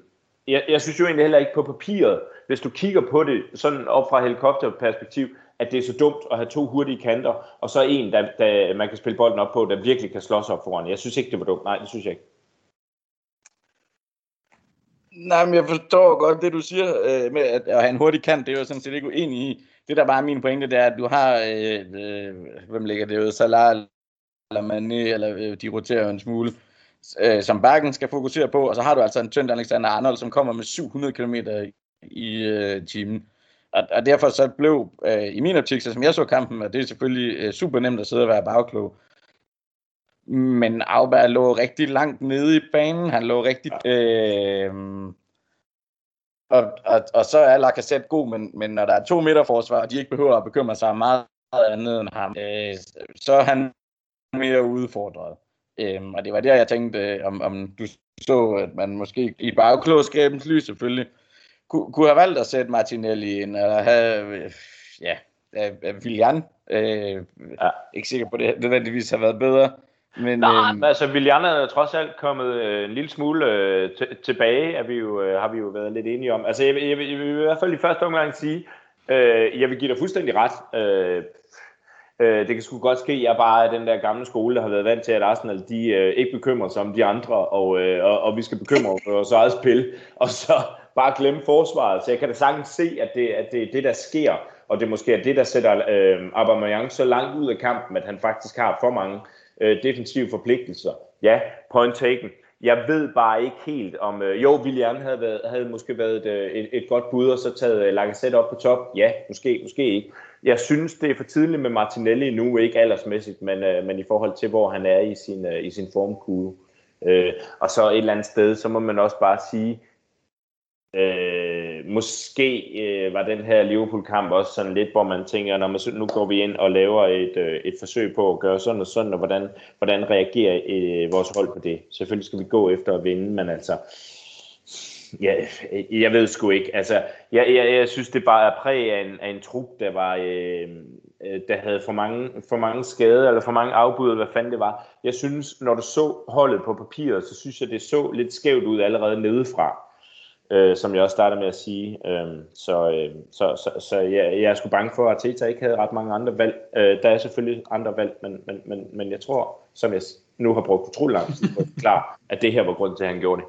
jeg, jeg synes jo egentlig heller ikke på papiret, hvis du kigger på det sådan op fra helikopterperspektiv, at det er så dumt at have to hurtige kanter, og så en, der, der man kan spille bolden op på, der virkelig kan slås op foran. Jeg synes ikke, det var dumt. Nej, det synes jeg ikke. Nej, men jeg forstår godt det, du siger øh, med at, at have en hurtig kant. Det er jo sådan set ikke uenig i. Det, der bare er min pointe, det er, at du har, øh, øh, hvem ligger det ud, Salah eller Mané, eller øh, de roterer jo en smule, øh, som Bakken skal fokusere på, og så har du altså en tynd Alexander Arnold, som kommer med 700 km i øh, timen. Og, og derfor så blev, øh, i min optik, så som jeg så kampen, og det er selvfølgelig øh, super nemt at sidde og være bagklog, men Auberg lå rigtig langt nede i banen. Han lå rigtig... Øh, og, og, og så er Lacazette god, men, men når der er to midterforsvar, og de ikke behøver at bekymre sig meget andet end ham, øh, så er han mere udfordret. Øh, og det var der, jeg tænkte, om, om du så, at man måske i bagklogskabens lys selvfølgelig kunne, kunne have valgt at sætte Martinelli ind, eller have, ja, Willian. Øh, ja. Ikke sikker på, at det nødvendigvis har været bedre. Men, Nej, øh, altså Willian er trods alt kommet øh, en lille smule øh, tilbage, er vi jo, øh, har vi jo været lidt enige om. Altså jeg, jeg, jeg, jeg vil i hvert fald i første omgang sige, øh, jeg vil give dig fuldstændig ret. Øh, øh, det kan sgu godt ske, jeg er bare den der gamle skole, der har været vant til, at Arsenal de, øh, ikke bekymrer sig om de andre, og, øh, og, og vi skal bekymre os for vores eget spil. Og så, bare glemme forsvaret. Så jeg kan da sagtens se, at det, at det er det, der sker, og det måske er det, der sætter øh, Aubameyang så langt ud af kampen, at han faktisk har for mange øh, defensive forpligtelser. Ja, point taken. Jeg ved bare ikke helt om... Øh, jo, William havde, været, havde måske været et, øh, et, et godt bud, og så taget øh, Lacazette op på top. Ja, måske, måske ikke. Jeg synes, det er for tidligt med Martinelli nu, ikke aldersmæssigt, men, øh, men i forhold til, hvor han er i sin, øh, i sin formkugle. Øh, og så et eller andet sted, så må man også bare sige, Øh, måske øh, var den her Liverpool-kamp også sådan lidt, hvor man tænker, når man, nu går vi ind og laver et, øh, et forsøg på at gøre sådan og sådan, og hvordan, hvordan reagerer øh, vores hold på det. Selvfølgelig skal vi gå efter at vinde, men altså, ja, øh, jeg ved sgu ikke. Altså, jeg, jeg, jeg synes, det bare er præg af en, af en trup, der var... Øh, øh, der havde for mange, for mange skader, eller for mange afbud, hvad fanden det var. Jeg synes, når du så holdet på papiret, så synes jeg, det så lidt skævt ud allerede nedefra øh, som jeg også startede med at sige. Øh, så øh, så, så, så ja, jeg er sgu bange for, at Teta ikke havde ret mange andre valg. Øh, der er selvfølgelig andre valg, men, men, men, men jeg tror, som jeg nu har brugt utrolig lang tid på at klar, at det her var grunden til, at han gjorde det.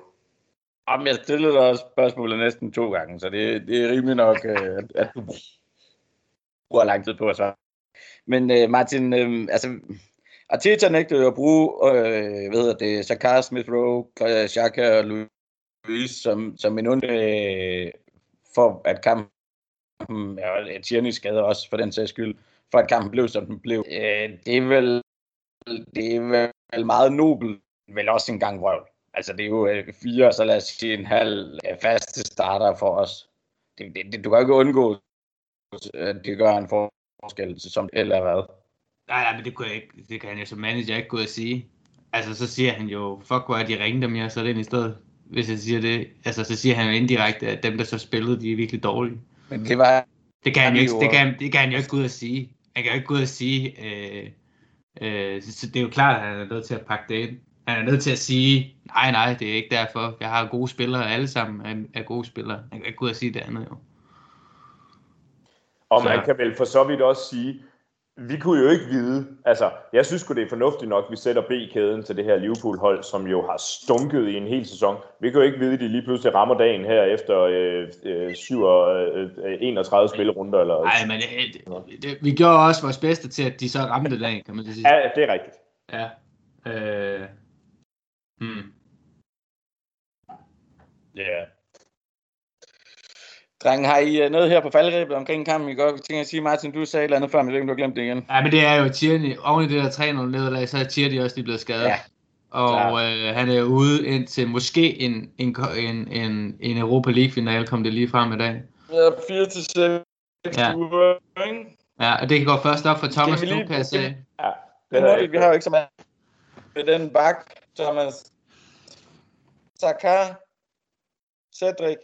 Jamen, jeg stillede dig spørgsmålet næsten to gange, så det, det er rimelig nok, øh, at, du bruger lang tid på at svare. Men uh, Martin, uh, altså, Arteta nægtede at bruge, øh, hvad hedder det, Sakar, Smith Rowe, Xhaka og Louis føles som, som en ond, øh, for at kampen, ja, Tierney skade også for den sags skyld, for at kampen blev, som den blev. Øh, det er vel det er vel meget nobel, vel også en gang vrøvl. Altså det er jo øh, fire, så lad os sige en halv øh, faste starter for os. Det, det, det, du kan ikke undgå, øh, at det gør en forskel, som eller hvad. Nej, nej, men det, kunne jeg ikke, det kan jeg som manager ikke gå og sige. Altså, så siger han jo, fuck, hvor er de ringe dem, jeg så ind i stedet hvis jeg siger det. Altså, så siger han jo indirekte, at dem, der så spillede, de er virkelig dårlige. Men det var... Det kan han jo ikke, det kan, det kan han jo ikke gå ud og sige. Han kan jo ikke gå ud og sige... Øh, øh, så det er jo klart, at han er nødt til at pakke det ind. Han er nødt til at sige, nej, nej, det er ikke derfor. Jeg har gode spillere, alle sammen er, er gode spillere. Han kan ikke gå ud og sige det andet, jo. Og man kan vel for så vidt også sige, vi kunne jo ikke vide, altså jeg synes det er fornuftigt nok, at vi sætter B-kæden til det her Liverpool-hold, som jo har stunket i en hel sæson. Vi kan jo ikke vide, at de lige pludselig rammer dagen her efter øh, øh, 7, øh, 31 spillerunder. Eller, Nej, men det, det, vi gjorde også vores bedste til, at de så ramte dagen, kan man sige. Ja, det er rigtigt. Ja. Øh. Hmm. Ja. Yeah. Dreng, har I øh, noget her på faldrebet omkring kampen i går? Jeg tænker at sige, Martin, du sagde et eller andet før, men jeg ikke, du har glemt det igen. Ja, men det er jo Tierney. Oven i det der 3-0 nederlag, så er Tierney også lige blevet skadet. Ja. Og øh, han er ude indtil måske en, en, en, en, en Europa League-finale, kom det lige frem i dag. Ja, 4 til 6 ja. uger, Ja, og det går først op for Thomas nu, kan jeg sige. Ja, det er det, vi har jo ikke så meget med den bak, Thomas. Saka, Cedric,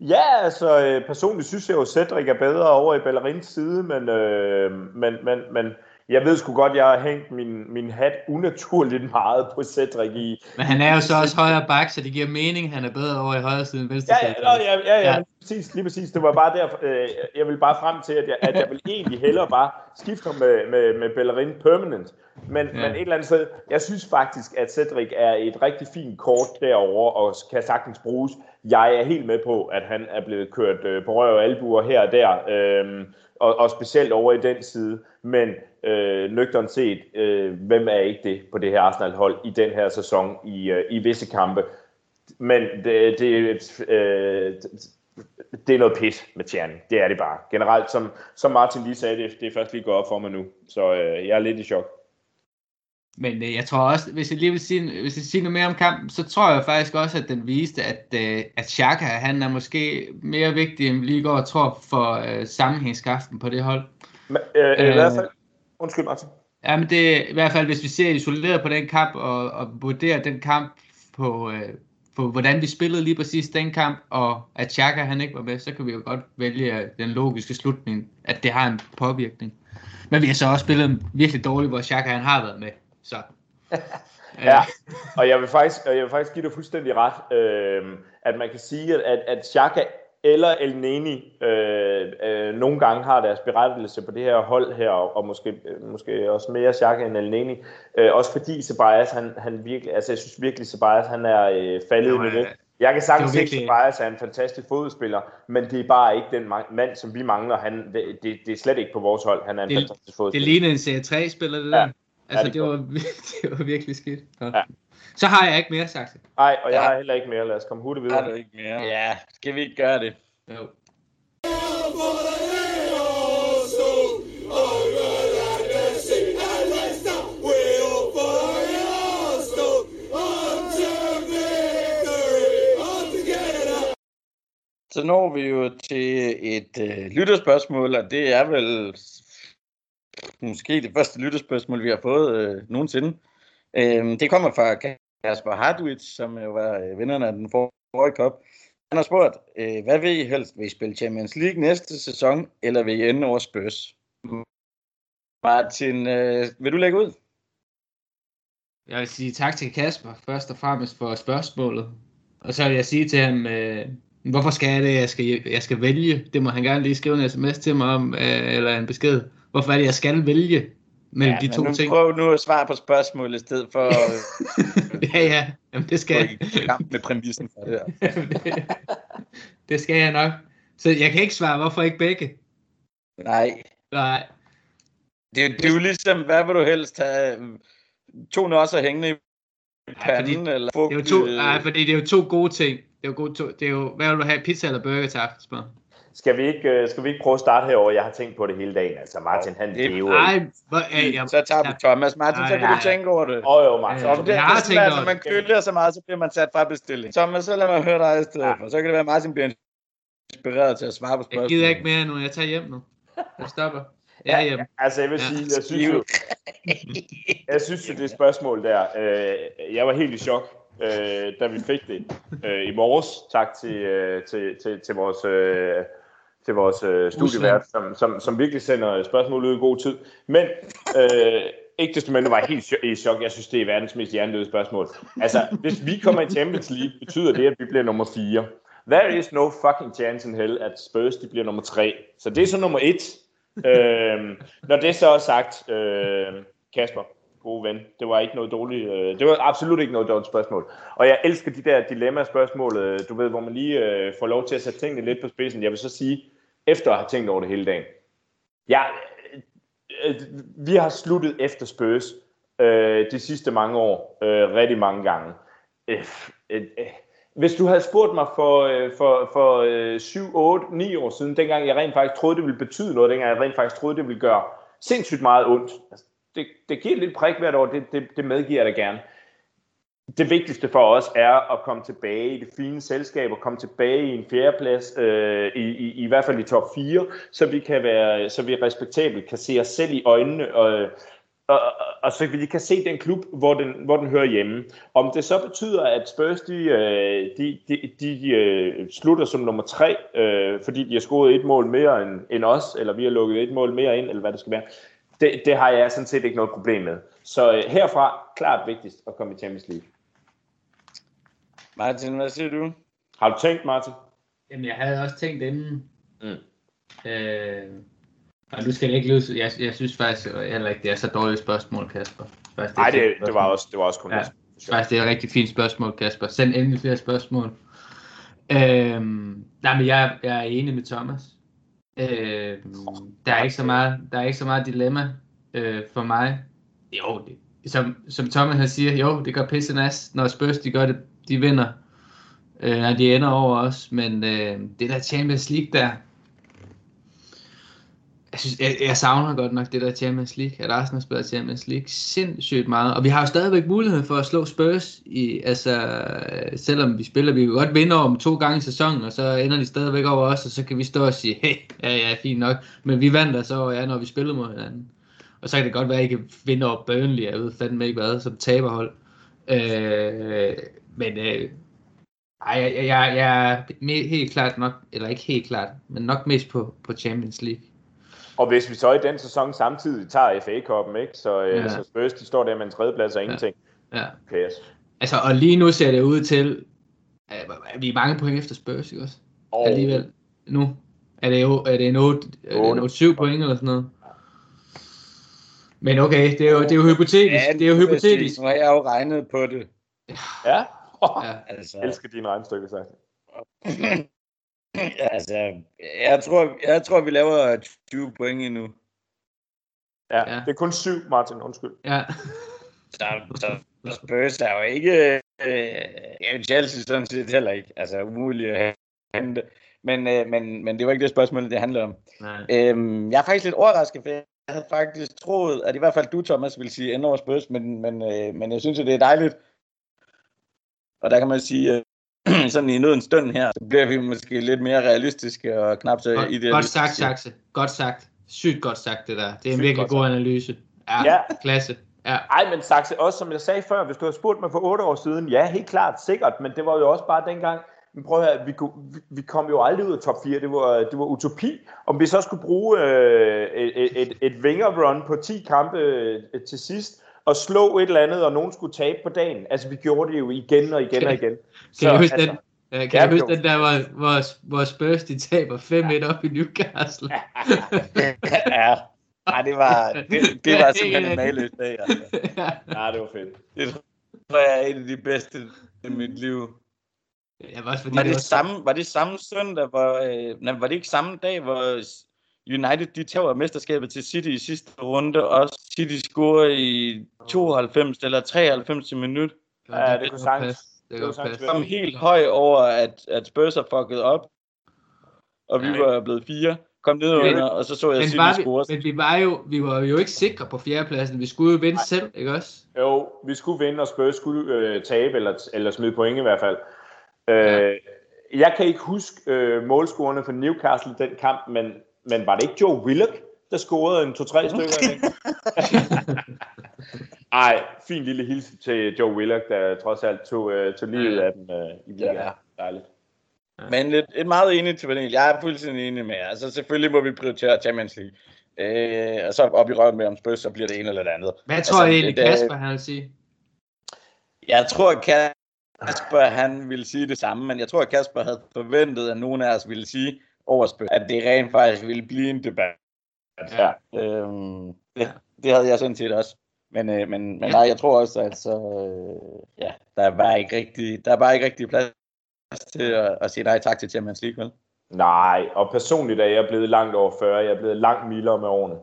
Ja, altså øh, personligt synes jeg jo, at Cedric er bedre over i Ballerins side, men, øh, men, men, men jeg ved sgu godt, jeg har hængt min, min hat unaturligt meget på Cedric i. Men han er jo så også højre bak, så det giver mening, han er bedre over i højre side end venstre side. Ja, ja, ja, ja, ja. Præcis, lige præcis. Det var bare der, øh, jeg vil bare frem til, at jeg, at jeg vil egentlig hellere bare skifte med, med, med Bellerin permanent. Men, ja. men et eller andet sted, jeg synes faktisk, at Cedric er et rigtig fint kort derovre, og kan sagtens bruges. Jeg er helt med på, at han er blevet kørt øh, på røv og albuer her og der, øh, og, og specielt over i den side. Men øh, nøgternt set, øh, hvem er ikke det på det her Arsenal-hold i den her sæson i, øh, i visse kampe? Men det, det, øh, det er noget pis med Tjerni. Det er det bare. Generelt, som, som Martin lige sagde, det, det er først lige gået op for mig nu. Så øh, jeg er lidt i chok. Men øh, jeg tror også, hvis jeg lige vil sige, hvis jeg siger noget mere om kampen, så tror jeg faktisk også, at den viste, at, øh, at Xhaka, han er måske mere vigtig, end vi lige går og tror, for øh, sammenhængskraften på det hold. Men, øh, øh, i hvert fald, undskyld Martin. Ja, men det i hvert fald, hvis vi ser isoleret på den kamp, og, og vurderer den kamp på, øh, på, hvordan vi spillede lige præcis den kamp, og at Xhaka han ikke var med, så kan vi jo godt vælge den logiske slutning, at det har en påvirkning. Men vi har så også spillet virkelig dårligt, hvor Xhaka han har været med. Så. ja, og jeg vil faktisk, jeg vil faktisk give dig fuldstændig ret, øh, at man kan sige, at, at Xhaka eller El Neni øh, øh, nogle gange har deres berettigelse på det her hold her, og, og måske, måske også mere Xhaka end El Neni. Øh, også fordi Ceballos, han, han virkelig, altså jeg synes virkelig, Ceballos, han er øh, faldet i det. Jeg kan sagtens se, at Ceballos er en fantastisk fodspiller, men det er bare ikke den mand, som vi mangler. Han, det, det, det er slet ikke på vores hold. Han er en det, fantastisk fodspiller. Det ligner en serie 3-spiller, det der. Ja. Altså, ja, det, det, var, det var virkelig skidt. Ja. Så har jeg ikke mere, Saxe. Nej, og jeg Ja. har heller ikke mere. Lad os komme hurtigt Har videre. du ikke mere? Ja, skal vi ikke gøre det? Jo. Så når vi jo til et øh, lytterspørgsmål, og det er vel måske det første lytterspørgsmål, vi har fået øh, nogensinde. Øh, det kommer fra Kasper Hardwitz, som jo var øh, vinderne af den forrige cup. Han har spurgt, øh, hvad vil I helst? Vil I spille Champions League næste sæson, eller vil I ende over Spurs? Martin, øh, vil du lægge ud? Jeg vil sige tak til Kasper, først og fremmest for spørgsmålet. Og så vil jeg sige til ham, øh, hvorfor skal jeg det, jeg skal, jeg skal vælge? Det må han gerne lige skrive en sms til mig om, øh, eller en besked. Hvorfor er det, jeg skal vælge mellem ja, de to nu ting? Prøv nu at svare på spørgsmålet i stedet for at ja, ja, Jamen, det skal jeg. kamp med præmissen for det her. det skal jeg nok. Så jeg kan ikke svare, hvorfor ikke begge? Nej, Nej, det, er det er jo ligesom, hvad vil du helst have? To nosser hængende i panden, fordi eller det er jo to, nej, fordi det er jo to gode ting. Det er jo, gode to, det er jo hvad vil du have, pizza eller burger til aftensmad? Skal vi, ikke, øh, skal vi ikke prøve at starte herover? Jeg har tænkt på det hele dagen. Altså Martin, han Det- lever Nej, ikke. hvor, øh, jeg, Så tager vi Thomas. Martin, så Ej, kan ja, du ja. tænke over det. Åh oh, jo, Martin. Ja, Om det, jeg har er sådan, tænkt altså, man køler så meget, så bliver man sat fra bestilling. Thomas, så lad mig høre dig i stedet Ja. for. Så kan det være, at Martin bliver inspireret til at svare på spørgsmålet. jeg gider ikke mere nu, jeg tager hjem nu. Jeg stopper. Jeg er hjemme. Altså, jeg vil Ja. sige, jeg synes jo, jeg synes jo, det spørgsmål der, øh, jeg var helt i chok, øh, da vi fik det øh, i morges. Tak til, øh, til, til, til vores, øh, til vores øh, studievært, som, som, som virkelig sender spørgsmål ud i god tid. Men øh, ikke desto mindre var jeg helt i chok. Jeg synes, det er verdens mest hjernedøde spørgsmål. Altså, hvis vi kommer i Champions League, betyder det, at vi bliver nummer 4. There is no fucking chance in hell, at Spurs de bliver nummer 3. Så det er så nummer 1. øh, når det så er sagt, øh, Kasper, gode ven, det var ikke noget dårligt, øh, det var absolut ikke noget dårligt spørgsmål. Og jeg elsker de der dilemma-spørgsmål, øh, du ved, hvor man lige øh, får lov til at sætte tingene lidt på spidsen. Jeg vil så sige, efter at have tænkt over det hele dagen, ja, øh, øh, vi har sluttet efter Spurs øh, de sidste mange år, øh, rigtig mange gange. Øh, øh, øh hvis du havde spurgt mig for, øh, for, for øh, 7, 8, 9 år siden, dengang jeg rent faktisk troede, det ville betyde noget, dengang jeg rent faktisk troede, det ville gøre sindssygt meget ondt. Altså, det, det giver lidt prik hvert år, det, det, det medgiver jeg da gerne. Det vigtigste for os er at komme tilbage i det fine selskab og komme tilbage i en fjerdeplads, øh, i, i, i hvert fald i top 4, så vi kan være, så vi respektabelt kan se os selv i øjnene og, og, og, og så vi kan se den klub, hvor den, hvor den hører hjemme. Om det så betyder, at Spurs de, øh, de, de, de øh, slutter som nummer tre, øh, fordi de har scoret et mål mere end, end os, eller vi har lukket et mål mere ind, eller hvad det skal være, det, det har jeg sådan set ikke noget problem med. Så øh, herfra, klart vigtigst at komme i Champions League. Martin, hvad siger du? Har du tænkt, Martin? Jamen, jeg havde også tænkt inden. Mm. Øh, og du skal ikke løse. Jeg, jeg synes faktisk heller ikke, det er så dårligt spørgsmål, Kasper. Faktisk, Nej, et det, fint det, var også, det var også kun Ja. ja. Faktisk, det er et rigtig fint spørgsmål, Kasper. Send endelig flere spørgsmål. Øhm, nej, men jeg, jeg er enig med Thomas. Øhm, der er ikke så meget, der er ikke så meget dilemma øh, for mig. Jo, det, som, som Thomas han siger, jo, det gør pisse nas, når Spurs de gør det, de vinder. Øh, når de ender over os, men øh, det der Champions League der, jeg, synes, jeg, jeg savner godt nok det der Champions League, at Arsenal spiller Champions League sindssygt meget, og vi har jo stadigvæk mulighed for at slå Spurs, i, altså, selvom vi spiller, vi kan godt vinde om to gange i sæsonen, og så ender de stadigvæk over os, og så kan vi stå og sige, hey, ja, ja, fint nok, men vi vandt altså over jer, når vi spillede mod hinanden. Og så kan det godt være, at I kan vinde over Burnley, jeg ved fandme ikke hvad, som taberhold. Øh, men øh, ej, jeg, jeg, jeg, er helt klart nok, eller ikke helt klart, men nok mest på, på Champions League. Og hvis vi så i den sæson samtidig tager FA-koppen, ikke? Så, øh, Ja. ja. så Spurs, de står der med en tredjeplads og ingenting. Ja. Okay, yes. Altså, og lige nu ser det ud til, at vi er mange point efter Spurs, ikke også? Og, Alligevel. Nu. Er det, jo, er det en 8, er det en 8 7 point eller sådan noget? Men okay, det er jo, det er jo hypotetisk. Det er jo hypotetisk. Nu har jeg jo regnet på det. Ja, Ja. Altså, jeg elsker dine regnstykker, sagt. altså, jeg tror, jeg tror, vi laver 20 point endnu. Ja, Ja. ja, det er kun syv, Martin, undskyld. ja. så, så Spurs er jo ikke... Øh, ja, Chelsea sådan set heller ikke. Altså umuligt at hente. Men, øh, men, men det var ikke det spørgsmål, det handler om. Nej. Øhm, jeg er faktisk lidt overrasket, for havde faktisk troet, at i hvert fald du, Thomas, ville sige endnu over Spurs, men, men, øh, men jeg synes, at det er dejligt. Og der kan man sige, øh, sådan i en stund her, så bliver vi måske lidt mere realistiske og knap så godt, idealistiske. Godt sagt, Saxe. Godt sagt. Sygt godt sagt, det der. Det er en Sygt virkelig god sagt. analyse. Ja, ja, klasse. Ja. Ej, men Saxe, også som jeg sagde før, hvis du havde spurgt mig for otte år siden, ja, helt klart, sikkert, men det var jo også bare dengang, men prøv at høre, vi, vi kom jo aldrig ud af top 4, det var, det var utopi. Om vi så skulle bruge øh, et, et, et run på 10 kampe øh, til sidst, og slå et eller andet, og nogen skulle tabe på dagen. Altså, vi gjorde det jo igen og igen og igen. Kan, så, kan huske altså, den, Ja, kan jeg huske den der, hvor, hvor, hvor Spurs de taber 5-1 op i Newcastle? ja, Ja, det var, det, det var simpelthen en maløs dag. Altså. Ja, det var fedt. Det tror jeg er en af de bedste i mit liv. Ja, var, fordi var, det, det var, samme, var det samme søndag, hvor, øh, nej, var det ikke samme dag, hvor United de tager mesterskabet til City i sidste runde, og City scorer i 92 eller 93 minut? Ja, det, det kunne sagtens. Det kunne sagtens Kom helt høj over, at, at Spurs har fucket op, og vi var blevet fire kom ned under, og så så jeg men City score. Men vi var, jo, vi var jo ikke sikre på fjerdepladsen. Vi skulle jo vinde Nej. selv, ikke også? Jo, vi skulle vinde, og Spurs skulle øh, tabe, eller, eller smide point i hvert fald. Øh. Jeg kan ikke huske øh, målscorerne for Newcastle den kamp, men, men var det ikke Joe Willock, der scorede en to-tre stykker? Ej, fin lille hilsen til Joe Willock, der trods alt tog, øh, tog livet af den øh, i weekenden. Ja. Dejligt. Ja. Men et, et meget enigt til panel. Jeg er fuldstændig enig med Altså selvfølgelig må vi prioritere Champions League. Øh, og så op i røven med om Spurs, så bliver det ene eller det andet. Hvad tror altså, egentlig Kasper, han vil sige? Jeg tror, Kasper, han ville sige det samme, men jeg tror, at Kasper havde forventet, at nogen af os ville sige over Spurs, at det rent faktisk ville blive en debat. Ja. Øhm, det, det havde jeg sådan set også. Men, øh, men, men nej, jeg tror også, at så, øh, ja, der er bare ikke rigtig, der er bare ikke rigtig plads til at, at sige nej tak til Champions League, vel? Nej, og personligt er jeg blevet langt over 40. Jeg er blevet langt mildere med årene.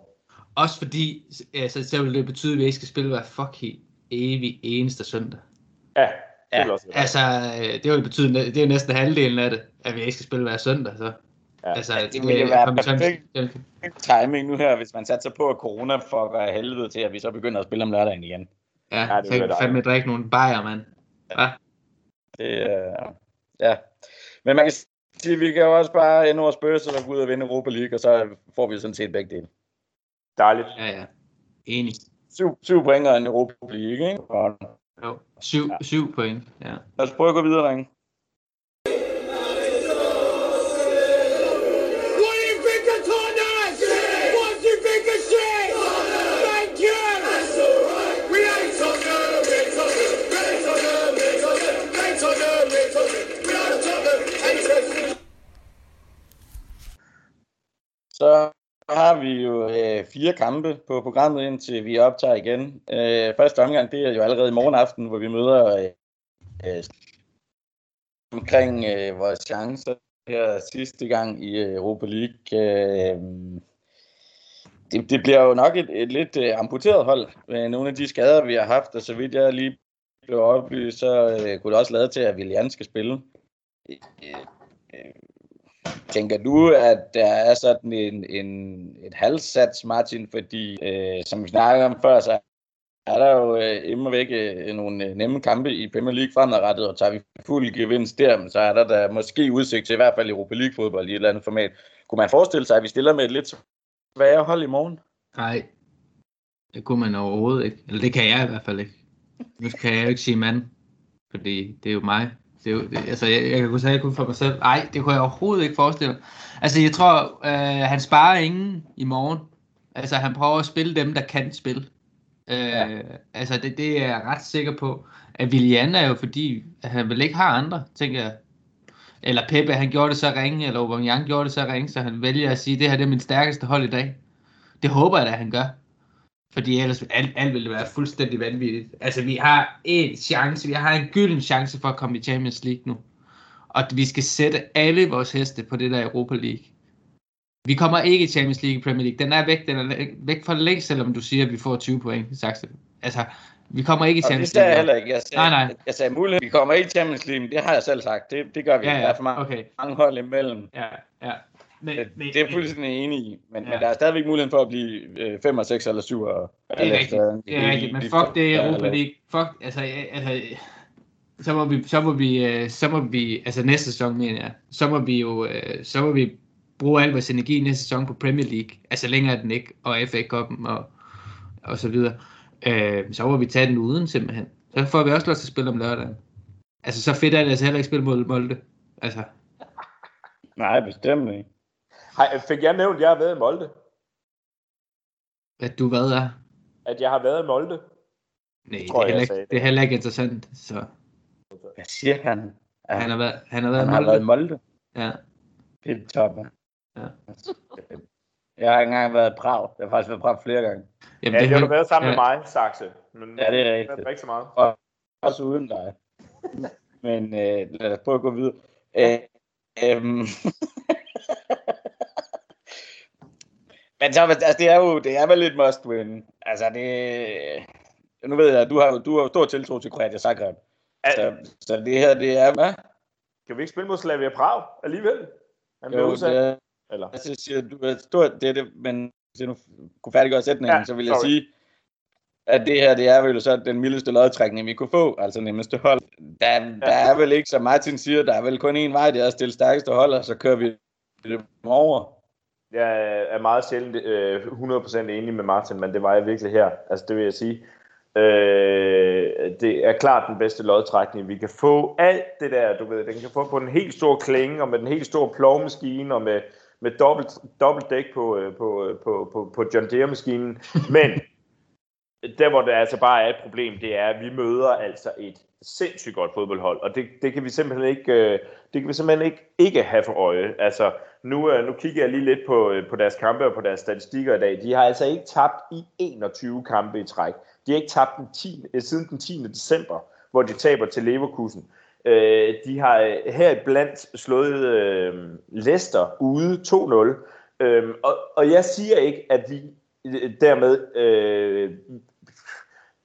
Også fordi, altså, så vil det betyde, at vi ikke skal spille hver fucking evig eneste søndag. Ja, det ja, også altså, det vil betyde, det er næsten halvdelen af det, at vi ikke skal spille hver søndag, så. Ja. Altså, det, det ville jo være perfekt timing nu her, hvis man satte sig på, at corona fucker helvede til, at vi så begynder at spille om lørdagen igen. Ja, ja det så kan vi fandme drikke nogle bajer, mand. Ja. Det, uh, ja. Men man kan sige, vi kan jo også bare ende over Spurs og gå ud og vinde Europa League, og så får vi sådan set begge dele. Dejligt. Ja, ja. Enig. Syv, syv point og en Europa League, ikke? Og... Jo, syv, ja. syv point, ja. Lad os prøve at gå videre, drenge. Fire kampe på programmet, indtil vi optager igen. Øh, første omgang, det er jo allerede i morgen aften, hvor vi møder øh, øh omkring øh, vores chancer her sidste gang i øh, Europa League. Øh, det, det bliver jo nok et, et lidt øh, amputeret hold med nogle af de skader, vi har haft, og så vidt jeg lige blev oplyst, så øh, kunne det også lade til, at William skal spille. Øh, øh, Tænker du, at der er sådan en, en, et halvsats, Martin, fordi øh, som vi snakkede om før, så er der jo øh, immer væk øh, nogle øh, nemme kampe i Premier League fremadrettet, og tager vi fuld gevinst der, så er der da måske udsigt til i hvert fald Europa League fodbold i et eller andet format. Kunne man forestille sig, at vi stiller med et lidt sværere hold i morgen? Nej, det kunne man overhovedet ikke. Eller det kan jeg i hvert fald ikke. Nu kan jeg jo ikke sige mand, fordi det er jo mig, det, er jo, det, altså, jeg, jeg kan kunne sige kun for mig selv. Nej, det kunne jeg overhovedet ikke forestille Altså, jeg tror, øh, han sparer ingen i morgen. Altså, han prøver at spille dem, der kan spille. Øh, ja. Altså, det, det er jeg ret sikker på. At Willian er jo fordi, at han vel ikke har andre, tænker jeg. Eller Pepe, han gjorde det så ringe, eller Aubameyang gjorde det så ringe, så han vælger at sige, det her det er min stærkeste hold i dag. Det håber jeg da, han gør. Fordi ellers alt, alt ville være fuldstændig vanvittigt. Altså, vi har en chance, vi har en gylden chance for at komme i Champions League nu. Og vi skal sætte alle vores heste på det der Europa League. Vi kommer ikke i Champions League i Premier League. Den er væk, den er væk for længe, selvom du siger, at vi får 20 point i Saxe. Altså, Vi kommer ikke i Og det Champions sagde jeg League. heller ikke. Jeg sagde, Nej, nej. Jeg sagde mulighed. Vi kommer ikke i Champions League, det har jeg selv sagt. Det, det gør vi. Ja, Der ja, er for mange, okay. mange hold imellem. Ja, ja. Men, Det, men, det er jeg fuldstændig enig i. Men, Ja. men der er stadigvæk muligheden for at blive øh, 5 og 6 eller 7. Og, Det er rigtigt, det er rigtigt, men fuck det Europa League. Fuck, altså, altså så må vi, så må vi, øh, så må vi, altså næste sæson mener jeg, så må vi jo, øh, så må vi bruge al vores energi næste sæson på Premier League, altså længere er den ikke, og FA Cup'en og, og så videre. Øh, så må vi tage den uden simpelthen. Så får vi også lov til at spille om lørdagen. Altså så fedt er det altså heller ikke spille mod Molde. Altså, Nej, bestemt ikke. Hej, fik jeg nævnt, at jeg har været i Molde? at du hvad er? At jeg har været i Molde? Nej, det, tror er jeg, heller jeg ikke, sagde det er heller ikke interessant. Så Hvad siger han? Ja, han har været, han har været, han har i været i Molde. Ja. Det er toppen. Ja. Jeg har ikke engang været i Prag. Jeg har faktisk været i Prag flere gange. Jamen, Ja, det har du været sammen ja. med mig, Saxe. Men Ja, det er rigtigt. har ikke så meget. Også uden dig. Men øh, lad os prøve at gå videre. Øh, øhm. Men så, altså, det er jo det er vel lidt must win. Altså det... Nu ved jeg, at du har, du har stor tiltro til Kroatia Zagreb. Så, så det her, det er... Hvad? Kan vi ikke spille mod Slavia Prag alligevel? Han Jo, udsat. det er, Eller? jeg siger, du er stort, det er det, men hvis jeg nu kunne færdiggøre sætningen, Ja, ja, så vil jeg sorry. sige, at det her, det er vel så den mildeste lodtrækning, vi kunne få, altså nemmeste hold. Der, der er vel ikke, som Martin siger, der er vel kun én vej, det er at stille stærkeste hold, og så kører vi det over. Jeg er meget sjældent øh, 100% enig med Martin, men det var jeg virkelig her. Altså, det vil jeg sige. Øh, det er klart den bedste lodtrækning. Vi kan få alt det der, du ved, den kan få på en helt stor klinge, og med den helt store plovmaskine, og med, med dobbelt, dobbelt dæk på, øh, på, øh, på, på, på John Deere-maskinen. Men der, hvor det altså bare er et problem, det er, at vi møder altså et sindssygt godt fodboldhold, og det, det kan vi simpelthen ikke, øh, det kan vi simpelthen ikke, ikke have for øje. Altså, nu, øh, nu kigger jeg lige lidt på, øh, på deres kampe og på deres statistikker i dag. De har altså ikke tabt i 21 kampe i træk. De har ikke tabt den 10, siden den 10. december, hvor de taber til Leverkusen. Øh, de har her blandt slået øh, Leicester ude 2-0. Øh, og, og jeg siger ikke, at vi dermed øh,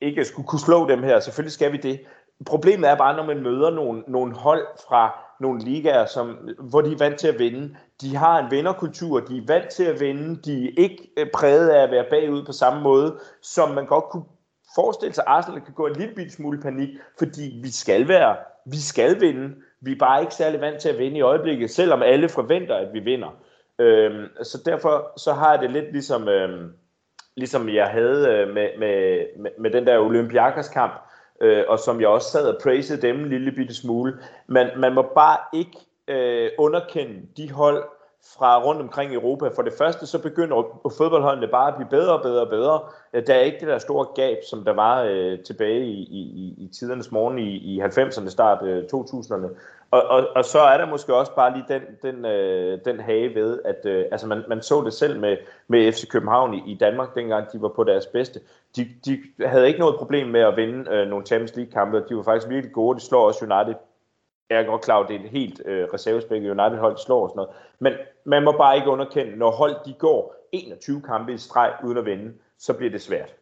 ikke skulle kunne slå dem her. Selvfølgelig skal vi det. Problemet er bare, når man møder nogle, nogle hold fra nogle ligaer, som, hvor de er vant til at vinde. De har en vinderkultur, de er vant til at vinde, de er ikke øh, præget af at være bagud på samme måde, som man godt kunne forestille sig, at Arsenal kan gå en lille smule panik, fordi vi skal være, vi skal vinde. Vi er bare ikke særlig vant til at vinde i øjeblikket, selvom alle forventer, at vi vinder. Øhm, så derfor så har jeg det lidt ligesom, øhm, ligesom jeg havde øh, med, med, med, med den der Olympiakos kamp, øh, og som jeg også sad og praisede dem en lille bitte smule. Men man må bare ikke øh, underkende de hold fra rundt omkring i Europa. For det første, så begynder fodboldholdene bare at blive bedre og bedre og bedre. Der er ikke det der store gab, som der var øh, tilbage i, i, i tidernes morgen i, i 90'erne, start øh, 2000'erne. Og, og, og så er der måske også bare lige den, den, øh, den hage ved, at øh, altså man, man så det selv med, med FC København i, i Danmark, dengang de var på deres bedste. De, de havde ikke noget problem med at vinde øh, nogle Champions League-kampe. De var faktisk virkelig gode. De slår også United. Jeg er godt klar, at det er et helt øh, reservespækket United-hold, slår og sådan noget. Men man må bare ikke underkende, når hold de går 21 kampe i streg uden at vinde, så bliver det svært.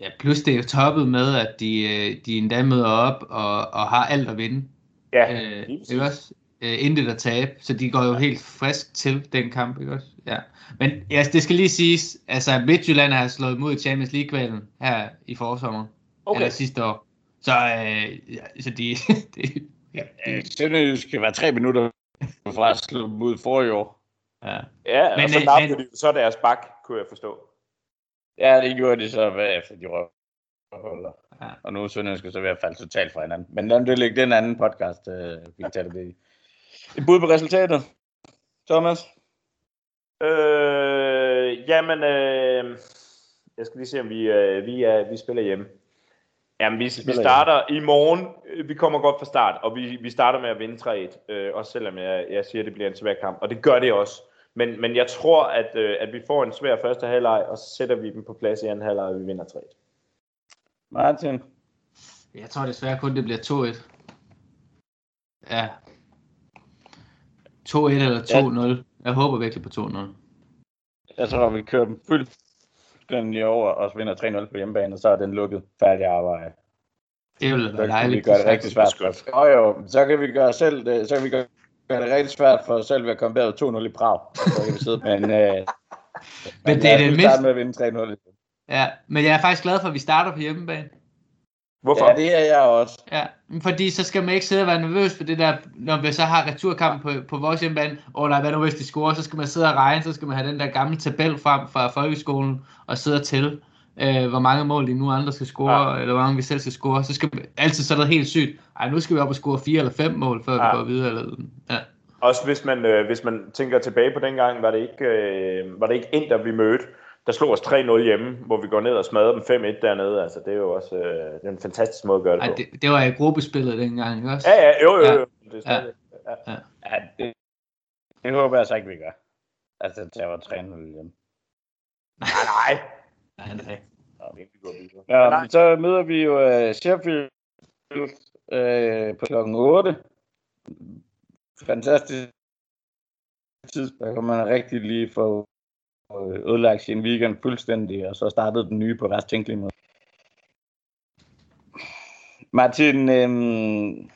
Ja, plus det er jo toppet med, at de, øh, de endda møder op og, og har alt at vinde. Ja, Øh, ikke også? Øh, intet at tabe, så de går jo helt frisk til den kamp, ikke også? Ja. Men ja, det skal lige siges, altså Midtjylland har slået mod i Champions League-kvalen her i forsommer, Okay. eller sidste år. Så, øh, så de, de, ja, de, Sønderjysk skal være tre minutter fra at slå dem ud for i år. ja. Ja, Men, og så øh, nappede men- de så deres bak, kunne jeg forstå. Ja, det gjorde de så efter de røvholder. Ja. Og nu er Sønderjysk så ved at falde totalt fra hinanden. Men lad det ligge, det er en anden podcast, øh, vi kan tage det i. Et bud på resultatet, Thomas? Øh, jamen, øh, jeg skal lige se, om vi, øh, vi, er, vi spiller hjemme. Jamen, vi, vi starter i morgen. Øh, Vi kommer godt fra start, og vi, vi starter med at vinde 3-1. Øh, også selvom jeg, jeg siger, at det bliver en svær kamp. Og det gør det også. Men, men jeg tror, at, øh, at vi får en svær første halvleg, og så sætter vi dem på plads i anden halvleg, og vi vinder 3-1. Martin? Jeg tror desværre kun, det bliver 2-1. Ja. 2-1 eller 2-0. Jeg håber virkelig på 2-0. Jeg tror, vi kører dem fuld, fuldstændig over og så vinder 3-0 på hjemmebane, og så er den lukket. Færdig arbejde. Det ville Så være kan vi dejligt. gøre det rigtig svært for os. Jo, jo, så kan vi gøre selv, det, så kan vi gøre gøre det rigtig svært for os selv ved at komme bagud 2-0 i Prag. Så kan vi sidde, men, øh, Men det er det mindste. med at vinde 3-0. Ja, men jeg er faktisk glad for, at vi starter på hjemmebane. Hvorfor? Ja, det er jeg også. Ja, fordi så skal man ikke sidde og være nervøs for det der, når vi så har returkampen på, på vores hjemmebane. Åh nej, hvad nu hvis de scorer? Så skal man sidde og regne, så skal man have den der gamle tabel frem fra folkeskolen og sidde og tælle, øh, hvor mange mål de nu andre skal score, ja. eller hvor mange vi selv skal score. Så skal man, altid så er det helt sygt. Ej, nu skal vi op og score fire eller fem mål, før ja. Vi går videre. Eller, ja. Også hvis man, øh, hvis man tænker tilbage på den gang, var det ikke, øh, var det ikke Inter, vi mødte, der slog os 3-0 hjemme, hvor vi går ned og smadrer dem 5-1 dernede. Altså, det er jo også øh, det er en fantastisk måde at gøre det Ej, på. det, det var i gruppespillet dengang, ikke også? Ja, ja, jo, jo, Ja. jo. Det er stadig, ja. Ja, det, det håber jeg så ikke, vi gør. Altså, det var 3-0 hjemme. Nej, nej. Nej, nej. Nå, vi går videre. Ja, Nej. men så møder vi jo uh, Sheffield uh, på klokken 8. Fantastisk tidspunkt, hvor man rigtig lige får øh, ødelagt sin weekend fuldstændig, og så startede den nye på værst tænkelig måde. Martin, øhm,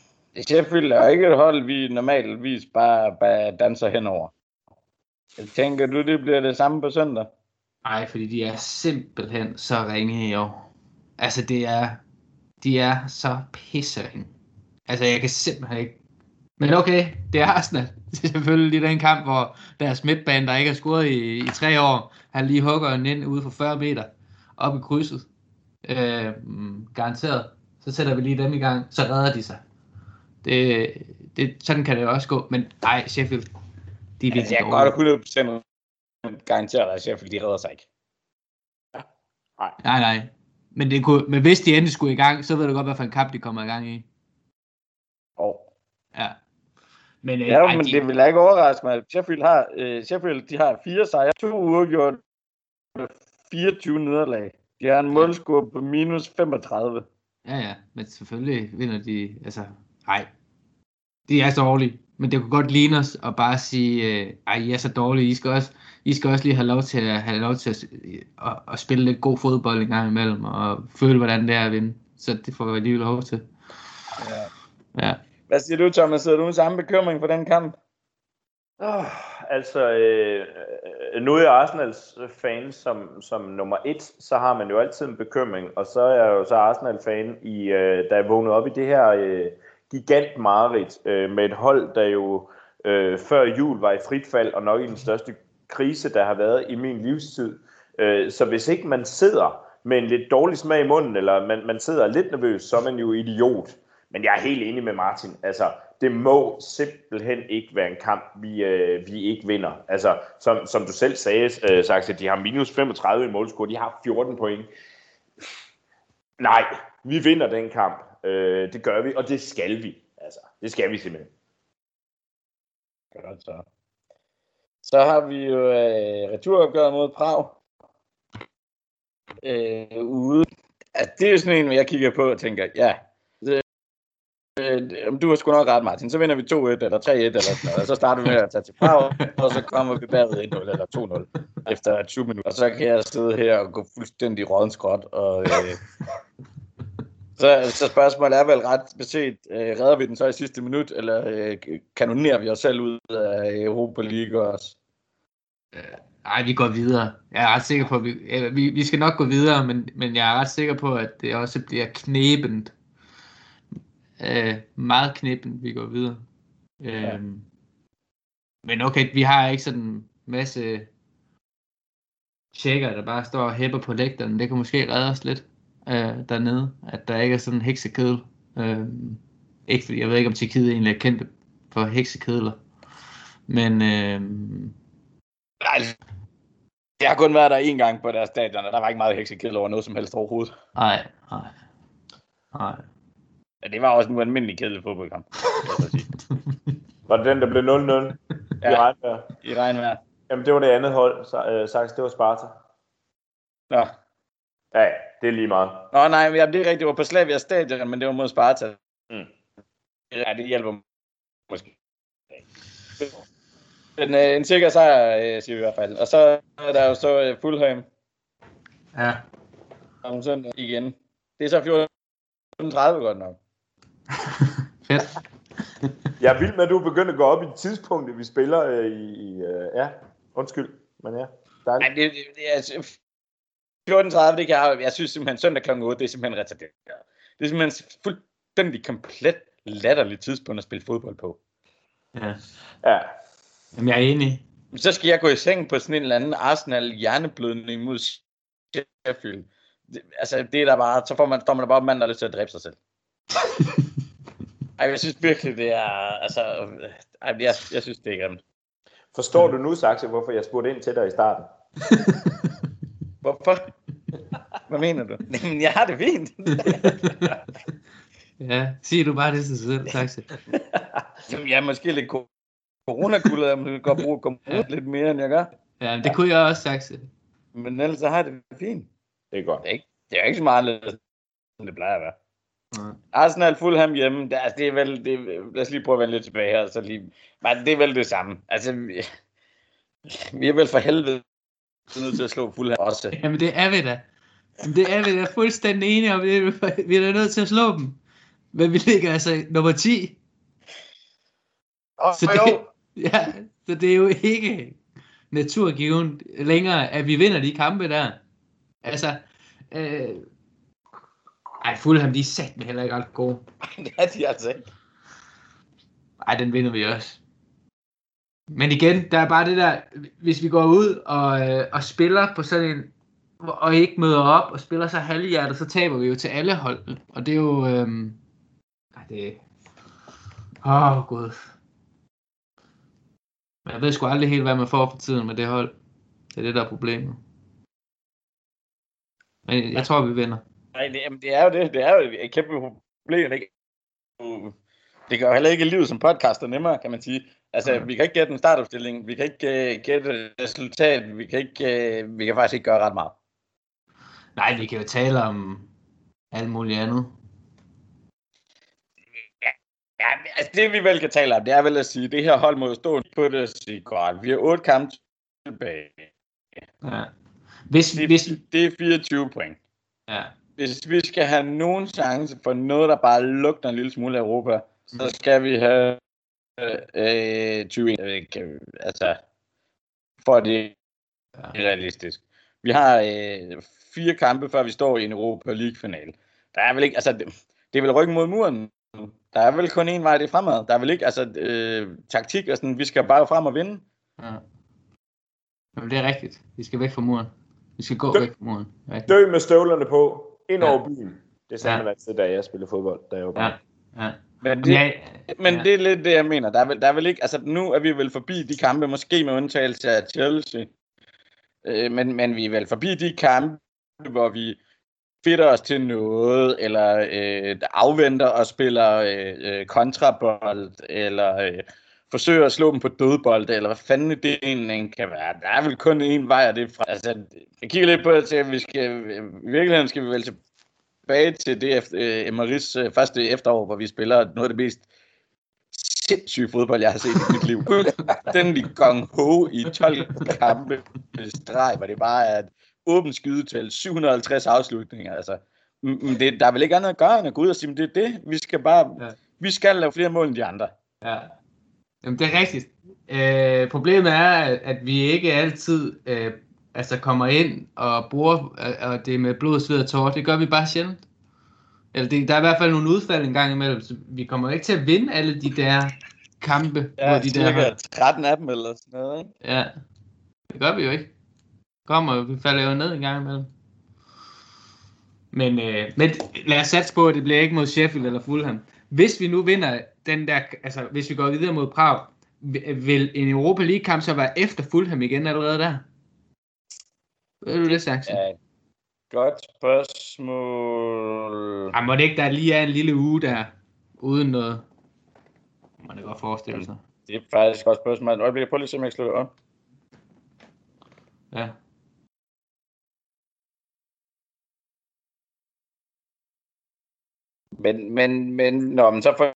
Sheffield er ikke et hold, vi normalvis bare, bare danser henover. Tænker du, det bliver det samme på søndag? Nej, fordi de er simpelthen så ringe i år. Altså, det er, de er så pisseringe. Altså, jeg kan simpelthen ikke... Men okay, det er Arsenal. Det er selvfølgelig den kamp, hvor deres midtbane, der ikke har scoret i, i tre år, han lige hugger den ind ude for 40 meter op i krydset. Øh, garanteret. Så sætter vi lige dem i gang, så redder de sig. Det, det, sådan kan det jo også gå. Men nej, Sheffield, de er Altså, jeg kan godt 100% garantere dig, at Sheffield de redder sig ikke. Nej, nej. Men, det kunne, men hvis de endelig skulle i gang, så ved du godt, hvad for en kamp de kommer i gang i. Og Ja. Men, øh, Ja, ej, men de, det vil ikke overraske mig. Sheffield har, øh, Sheffield, de har fire sejre, to uafgjort, 24 nederlag. De har en målscore på minus 35. Ja, ja, men selvfølgelig vinder de, altså, nej. De er så dårlige, men det kunne godt ligne os at bare sige, øh, ej, I er så dårlige, I skal også, I skal også lige have lov til at, have lov til at, at, at spille lidt god fodbold en gang imellem, og føle, hvordan det er at vinde. Så det får vi lige lov til. Ja. Ja. Hvad siger du, Thomas? Sidder du med samme bekymring for den kamp? Oh, altså, øh, nu er jeg Arsenals fan som, som nummer et, så har man jo altid en bekymring, og så er jeg jo så Arsenal-fan, i, øh, da jeg vågnede op i det her øh, gigant mareridt øh, med et hold, der jo øh, før jul var i frit fald, og nok i den største krise, der har været i min livstid. Øh, så hvis ikke man sidder med en lidt dårlig smag i munden, eller man, man sidder lidt nervøs, så er man jo idiot. Men jeg er helt enig med Martin. Altså, det må simpelthen ikke være en kamp, vi, øh, vi ikke vinder. Altså, som, som du selv sagde, øh, Saxe, de har minus 35 i målscore, de har 14 point. Nej, vi vinder den kamp. Øh, det gør vi, og det skal vi. Altså, det skal vi simpelthen. Godt så. Så har vi jo øh, returopgøret mod Prag. Øh, ude. Altså, det er jo sådan en, jeg kigger på og tænker, ja, øh, du har sgu nok ret, Martin. Så vinder vi 2-1 eller 3-1 eller sådan noget. Så starter vi med at tage til Prag, og så kommer vi bagud 1-0 eller 2-0 efter 20 minutter. Og så kan jeg sidde her og gå fuldstændig rådenskrot. Og, øh, så, så spørgsmålet er vel ret beset, øh, redder vi den så i sidste minut, eller øh, kanonerer vi os selv ud af Europa League også? Nej, vi går videre. Jeg er ret sikker på, at vi, vi, vi skal nok gå videre, men, men jeg er ret sikker på, at det også bliver knæbent. Øh, meget knæbent, vi går videre. Øh, Ja. Men okay, vi har ikke sådan en masse tjekker, der bare står og hæpper på lægterne. Det kan måske redde os lidt øh, dernede, at der ikke er sådan en heksekedel. Øh, ikke fordi, jeg ved ikke, om Tjekkiet egentlig er kendt for heksekedler. Men øh, Nej, jeg har kun været der en gang på deres stadion, og der var ikke meget heksekedel over noget som helst overhovedet. nej, nej, nej. Ja, det var også en ualmindelig kedelig fodboldkamp. Var det den, der blev 0-0 ja. i regnvejr? I regnvejr. Jamen, det var det andet hold, så, øh, Saxe, det var Sparta. Nå. Ja, ja, det er lige meget. Nå nej, men ja, det er rigtigt. Det var på Slavia stadion, men det var mod Sparta. Mm. Ja, det hjælper måske. Men øh, en sikker sejr, øh, siger vi i hvert fald. Og så er der jo så øh, Fulham. Ja. Om søndag igen. Det er så 14.30 godt nok. Fedt. Jeg er vild med, at du er begyndt at gå op i tidspunktet, vi spiller øh, i... i øh, ja, undskyld, men ja. Nej, Dejligt. det, det, det er altså 14.30, det kan jeg, jeg synes simpelthen søndag kl. 8, det er simpelthen retarderet. Det er simpelthen fuldstændig komplet latterligt tidspunkt at spille fodbold på. Ja. Ja. Jamen, jeg er enig. Så skal jeg gå i seng på sådan en eller anden Arsenal hjerneblødning mod Sheffield. Det, altså, det er der bare, så får man, står man der bare op mand, der har lyst til at dræbe sig selv. Ej, jeg synes virkelig, det er, altså, ej, jeg, jeg synes, det er grimt. Forstår du nu, Saxe, hvorfor jeg spurgte ind til dig i starten? Hvorfor? Hvad mener du? Jamen, jeg har det fint. ja, sig du bare det til sig selv, taxi. Jamen, jeg er måske lidt coronakuldet, jeg må godt bruge komme lidt mere, end jeg gør. Ja, men det kunne jeg også, taxi. Men ellers så har jeg det fint. Det er godt. Det er ikke, det er ikke så meget anderledes, som det plejer at være. Ja. Arsenal Fulham hjemme, det, altså, det er vel, det, lad os lige prøve at vende lidt tilbage her, så lige, men det er vel det samme. Altså, vi, vi er vel for helvede nødt til at slå Fulham også. Jamen, det er vi da. Jamen, det er vi da fuldstændig enige om. Vi er, vi er da nødt til at slå dem. Men vi ligger altså nummer 10. Og, Så det, ja, så det er jo ikke naturgiven længere, at vi vinder de kampe der. Altså, øh, ej, Fulham, de er sat med heller ikke alt gode. det er de altså ikke. Ej, den vinder vi også. Men igen, der er bare det der, hvis vi går ud og, øh, og spiller på sådan en, og ikke møder op og spiller så halvhjertet, så taber vi jo til alle hold. Og det er jo, øh, ej, det åh oh, gud. Men jeg ved sgu aldrig helt, hvad man får for tiden med det hold. Det er det, der er problemet. Men jeg tror, vi vinder. Nej, det, jamen, det er jo det. Det er jo et kæmpe problem. Ikke? Det gør jo heller ikke livet som podcaster nemmere, kan man sige. Altså, Nej. vi kan ikke gætte en startopstilling, vi kan ikke uh, gætte et resultat, vi kan, ikke, uh, vi kan faktisk ikke gøre ret meget. Nej, vi kan jo tale om alt muligt andet. Ja, men, altså det vi vel kan tale om, det er vel at sige, det her hold jo stå på det og sige, godt, vi har otte kampe tilbage. Ja. Hvis, Det, hvis, det er 24 point. ja. Hvis vi skal have nogen chance for noget, der bare lugter en lille smule af Europa, så Mm. skal vi have øh, 20 øh, kan- altså, for at det er realistisk. Vi har øh, fire kampe, før vi står i en Europa League-finale. Der er vel ikke, altså, det, det er vel ryggen mod muren. Der er vel kun én vej, det er fremad. Der er vel ikke, altså, øh, taktik og sådan, vi skal bare frem og vinde. Ja. Jamen, det er rigtigt. Vi skal væk fra muren. Vi skal gå Dø- væk fra muren. Rigtigt. Dø med støvlerne på, ind Ja. over byen. Det sagde Ja. ja. man altid, da jeg spillede fodbold, da jeg var Ja. barn. Ja. Men det, Ja, Men ja. det er lidt det, jeg mener. Der er, vel, der er vel ikke, altså nu er vi vel forbi de kampe, måske med undtagelse af Chelsea. Øh, men, men vi er vel forbi de kampe, hvor vi fitter os til noget, eller øh, afventer og spiller øh, øh, kontrabold, eller øh, forsøger at slå dem på dødbold, eller hvad fanden det egentlig kan være. Der er vel kun én vej, og det er fra. Altså, jeg kigger lidt på det til, at vi skal, i virkeligheden skal vi vel tilbage til det efter, øh, Emery's øh, første efterår, hvor vi spiller noget af det mest sindssyge fodbold, jeg har set i mit liv. Fuldstændig gong ho i 12 kampe streg, hvor det bare er et åbent skydetal, 750 afslutninger. Altså, men det, der er vel ikke andet at gøre, end at gå ud og sige, det er det, vi skal bare, ja. vi skal lave flere mål end de andre. Ja. Jamen, det er rigtigt. Øh, problemet er, at, vi ikke altid øh, altså kommer ind og bruger øh, og det med blod, sved og tårer. Det gør vi bare sjældent. Eller det, der er i hvert fald nogle udfald en gang imellem, så vi kommer ikke til at vinde alle de der kampe, Ja, de der cirka hold. 13 af dem eller sådan noget, ikke? Ja, det gør vi jo ikke. Kommer vi falder jo ned en gang imellem. Men, øh, men lad os satse på, at det bliver ikke mod Sheffield eller Fulham. Hvis vi nu vinder den der, altså hvis vi går videre mod Prag, vil- en Europa League kamp så være efter Fulham igen allerede der? Ved du det, Saxen? Ja. Godt spørgsmål. Ej, må det ikke, der lige er en lille uge der, uden noget? Må det godt forestille sig. Det er faktisk et godt spørgsmål. Et øjeblik, jeg prøver lige at se, om jeg det op. Ja. Men, men, men, nå, men så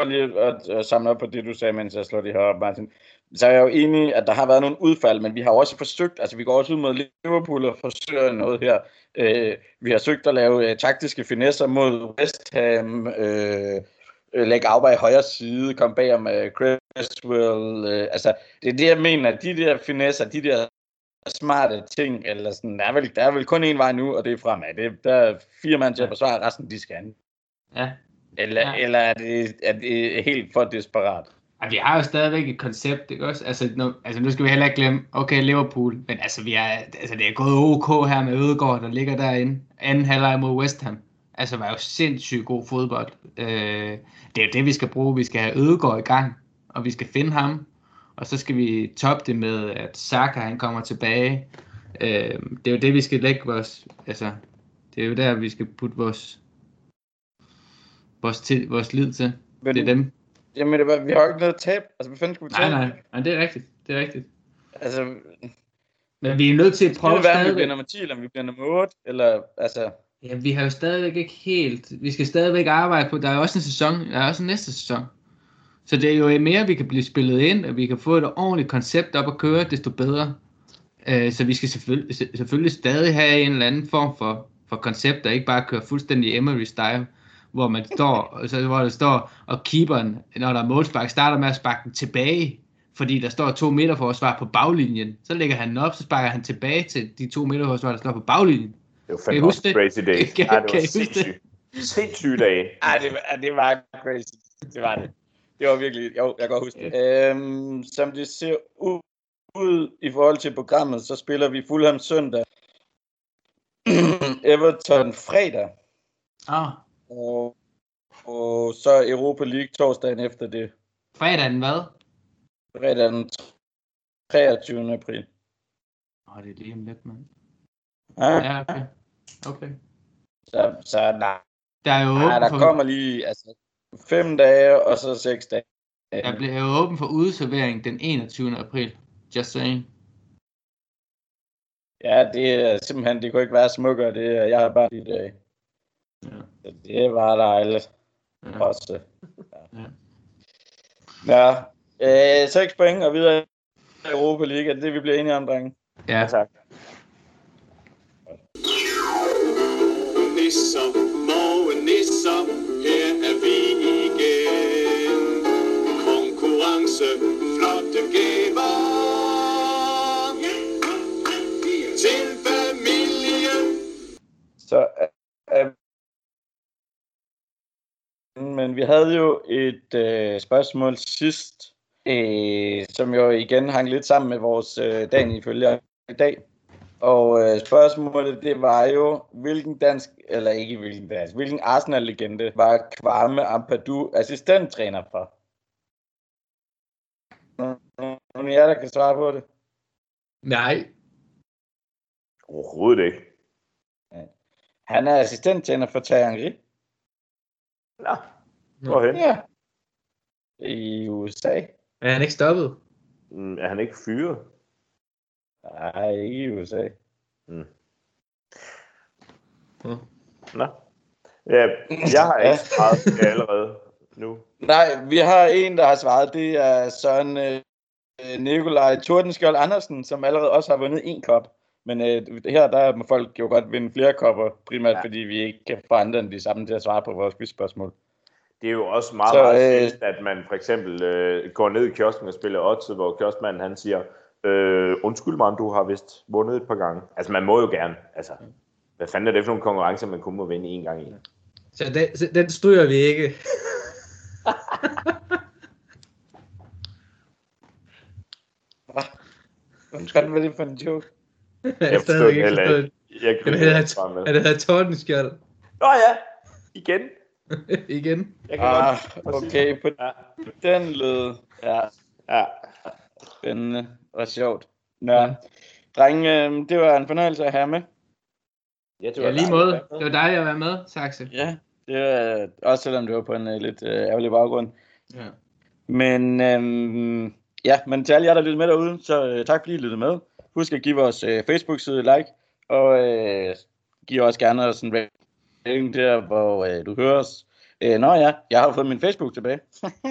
for lige at, at samle op på det, du sagde, mens jeg slår det her op, Martin. Så er jeg jo enig, at der har været nogle udfald, men vi har også forsøgt, altså vi går også ud mod Liverpool og forsøger noget her. Øh, vi har søgt at lave øh, taktiske finesser mod West Ham, øh, øh, lægge Auba i højre side, komme bag om øh, Cresswell. Øh, altså, det er det, jeg mener, de der finesser, de der smarte ting, eller sådan, der er vel, der er vel kun én vej nu, og det er fremad. Det, der er fire mand til at forsvare, resten de skal Ja. Eller, Ja. eller er, det, er det helt for desperat? Ej, vi har jo stadigvæk et koncept, ikke også? Altså nu, altså, nu skal vi heller ikke glemme, okay, Liverpool, men altså, vi er, altså det er gået OK her med Ødegaard, der ligger derinde. Anden halvleg mod West Ham. Altså, var jo sindssygt god fodbold. Øh, det er jo det, vi skal bruge. Vi skal have Ødegaard i gang, og vi skal finde ham. Og så skal vi toppe det med, at Saka han kommer tilbage. Øh, det er jo det, vi skal lægge vores, altså, det er jo der, vi skal putte vores, vores, til, vores lid til. Men, Det er dem. Jamen, det var, vi har jo ikke noget tab. Altså, hvad fanden skulle vi Nej, tage? nej, nej, det er rigtigt. Det er rigtigt. Altså, Men vi er nødt til at det prøve kan være, om vi stadigvæk. bliver nummer 10, eller om vi bliver nummer 8, eller, altså, Ja, vi har jo stadigvæk ikke helt... Vi skal stadigvæk arbejde på... Der er jo også en sæson. Der er også en næste sæson. Så det er jo mere, vi kan blive spillet ind, og vi kan få et ordentligt koncept op at køre, desto bedre. Øh, så vi skal selvfølgelig, se- selvfølgelig stadig have en eller anden form for, for koncept, der ikke bare kører fuldstændig Emery-style, hvor man står, og så, hvor der står, og keeperen, når der er målspark, starter med at sparke den tilbage, fordi der står to midterforsvar på baglinjen. Så lægger han den op, så sparker han tilbage til de to midterforsvar, der står på baglinjen. Det var fandme også det? crazy days. Kan- Ej, det var det? sindssygt. Sindssyge dage. ej, det, var- det var crazy. Det var det. Det var virkelig, jo, jeg kan godt huske det. Øhm, som det ser ud, ud i forhold til programmet, så spiller vi Fulham søndag, Everton fredag, Ah, og, og så Europa League torsdagen efter det. fredagen hvad? Fredag den 23. april. Åh, det er lige om lidt, mand. Ja, Ja, okay. Okay. så, så nej, Der er jo nej, der for, kommer lige altså, fem dage, og så seks dage. der bliver jo åben for udeservering den 21. april. Just saying. Ja, det er simpelthen, det kunne ikke være smukkere. Det er, jeg har bare i dag. Ja. Det var dejligt. Ja. Også. Ja. Ja. ja. Øh, 6 point og videre i Europa League. Er det det, vi bliver enige om, drenge? Ja. Tak. Nisser, morgenisser, her er vi igen. Konkurrence, flotte gaver. Til familien. Så, øh, men vi havde jo et øh, spørgsmål sidst, øh, som jo igen hang lidt sammen med vores øh, dagen ifølge i dag. Og øh, spørgsmålet, det var jo, hvilken dansk, eller ikke hvilken dansk, hvilken Arsenal-legende var Kvarme Ampadu assistenttræner for? Nogle af jer, der kan svare på det? Nej. Overhovedet ikke. Han er assistenttræner for Thierry. Nå, hvorhen? Ja. I USA. Er han ikke stoppet? Mm, Er han ikke fyret? Nej, ikke i USA. Mm. Mm. Nå. Ja, jeg har ikke svaret allerede nu. Nej, vi har en, der har svaret. Det er Søren øh, Nikolaj Tordenskjold Andersen, som allerede også har vundet en kop. Men øh, her der må folk jo godt vinde flere kopper, primært Ja. fordi vi ikke kan få andre end de samme til at svare på vores quizspørgsmål. Det er jo også meget, Så, meget øh, sjældent, at man for eksempel øh, går ned i kiosken og spiller oddset, hvor kioskmanden han siger, øh, undskyld mig, du har vist vundet et par gange. Altså man må jo gerne. Altså, hvad fanden er det for nogle konkurrencer, man kun må vinde en gang i? Så den, så den stryger vi ikke. Hvad var det for en joke? Jeg Jeg stadigvæk det ikke heller forstået. ikke. Jeg Er det med. er det her Tordenskjold Nå ja, igen. igen? Jeg kan Ah, godt okay, på Ja. den led. Ja, Ja. spændende og sjovt. Nå, drenge, øh, det var en fornøjelse at have med. Ja, det Ja, lige måde. Det var dejligt at være med, Saxe. Ja, det var også selvom det var på en uh, lidt uh, ærgerlig baggrund. Ja. Men øhm, ja, men til alle jer, der lyttede med derude, så øh, tak fordi I lyttede med. Husk at give vores øh, Facebook-side like, og øh, giv også gerne os en rating der, hvor øh, du hører os. Øh, nå ja, jeg har fået min Facebook tilbage.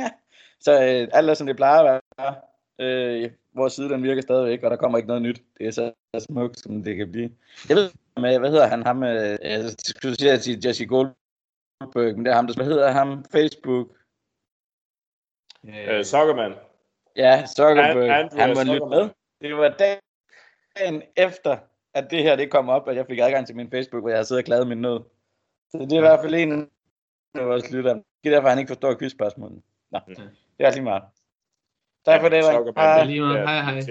så øh, alt er som det plejer at være. Øh, vores side den virker stadigvæk, og der kommer ikke noget nyt. Det er så smukt, som det kan blive. Jeg ved, med, hvad hedder han, ham, øh, jeg skulle sige, at sige Jesse Goldberg, men det er ham, der, hvad hedder ham, Facebook? Øh, Soccerman. Ja, Zuckerberg, An- Andrew han var Zuckerman. med. Det var dagen dagen efter, at det her det kom op, at jeg fik adgang til min Facebook, hvor jeg sidder og klaget min nød. Så det er i hvert fald en af vores lytter. Det er derfor, han ikke forstår quizspørgsmålet. Nå, det er lige meget. Tak for det, Ring. Hej. Hej, hej. Hej, hej.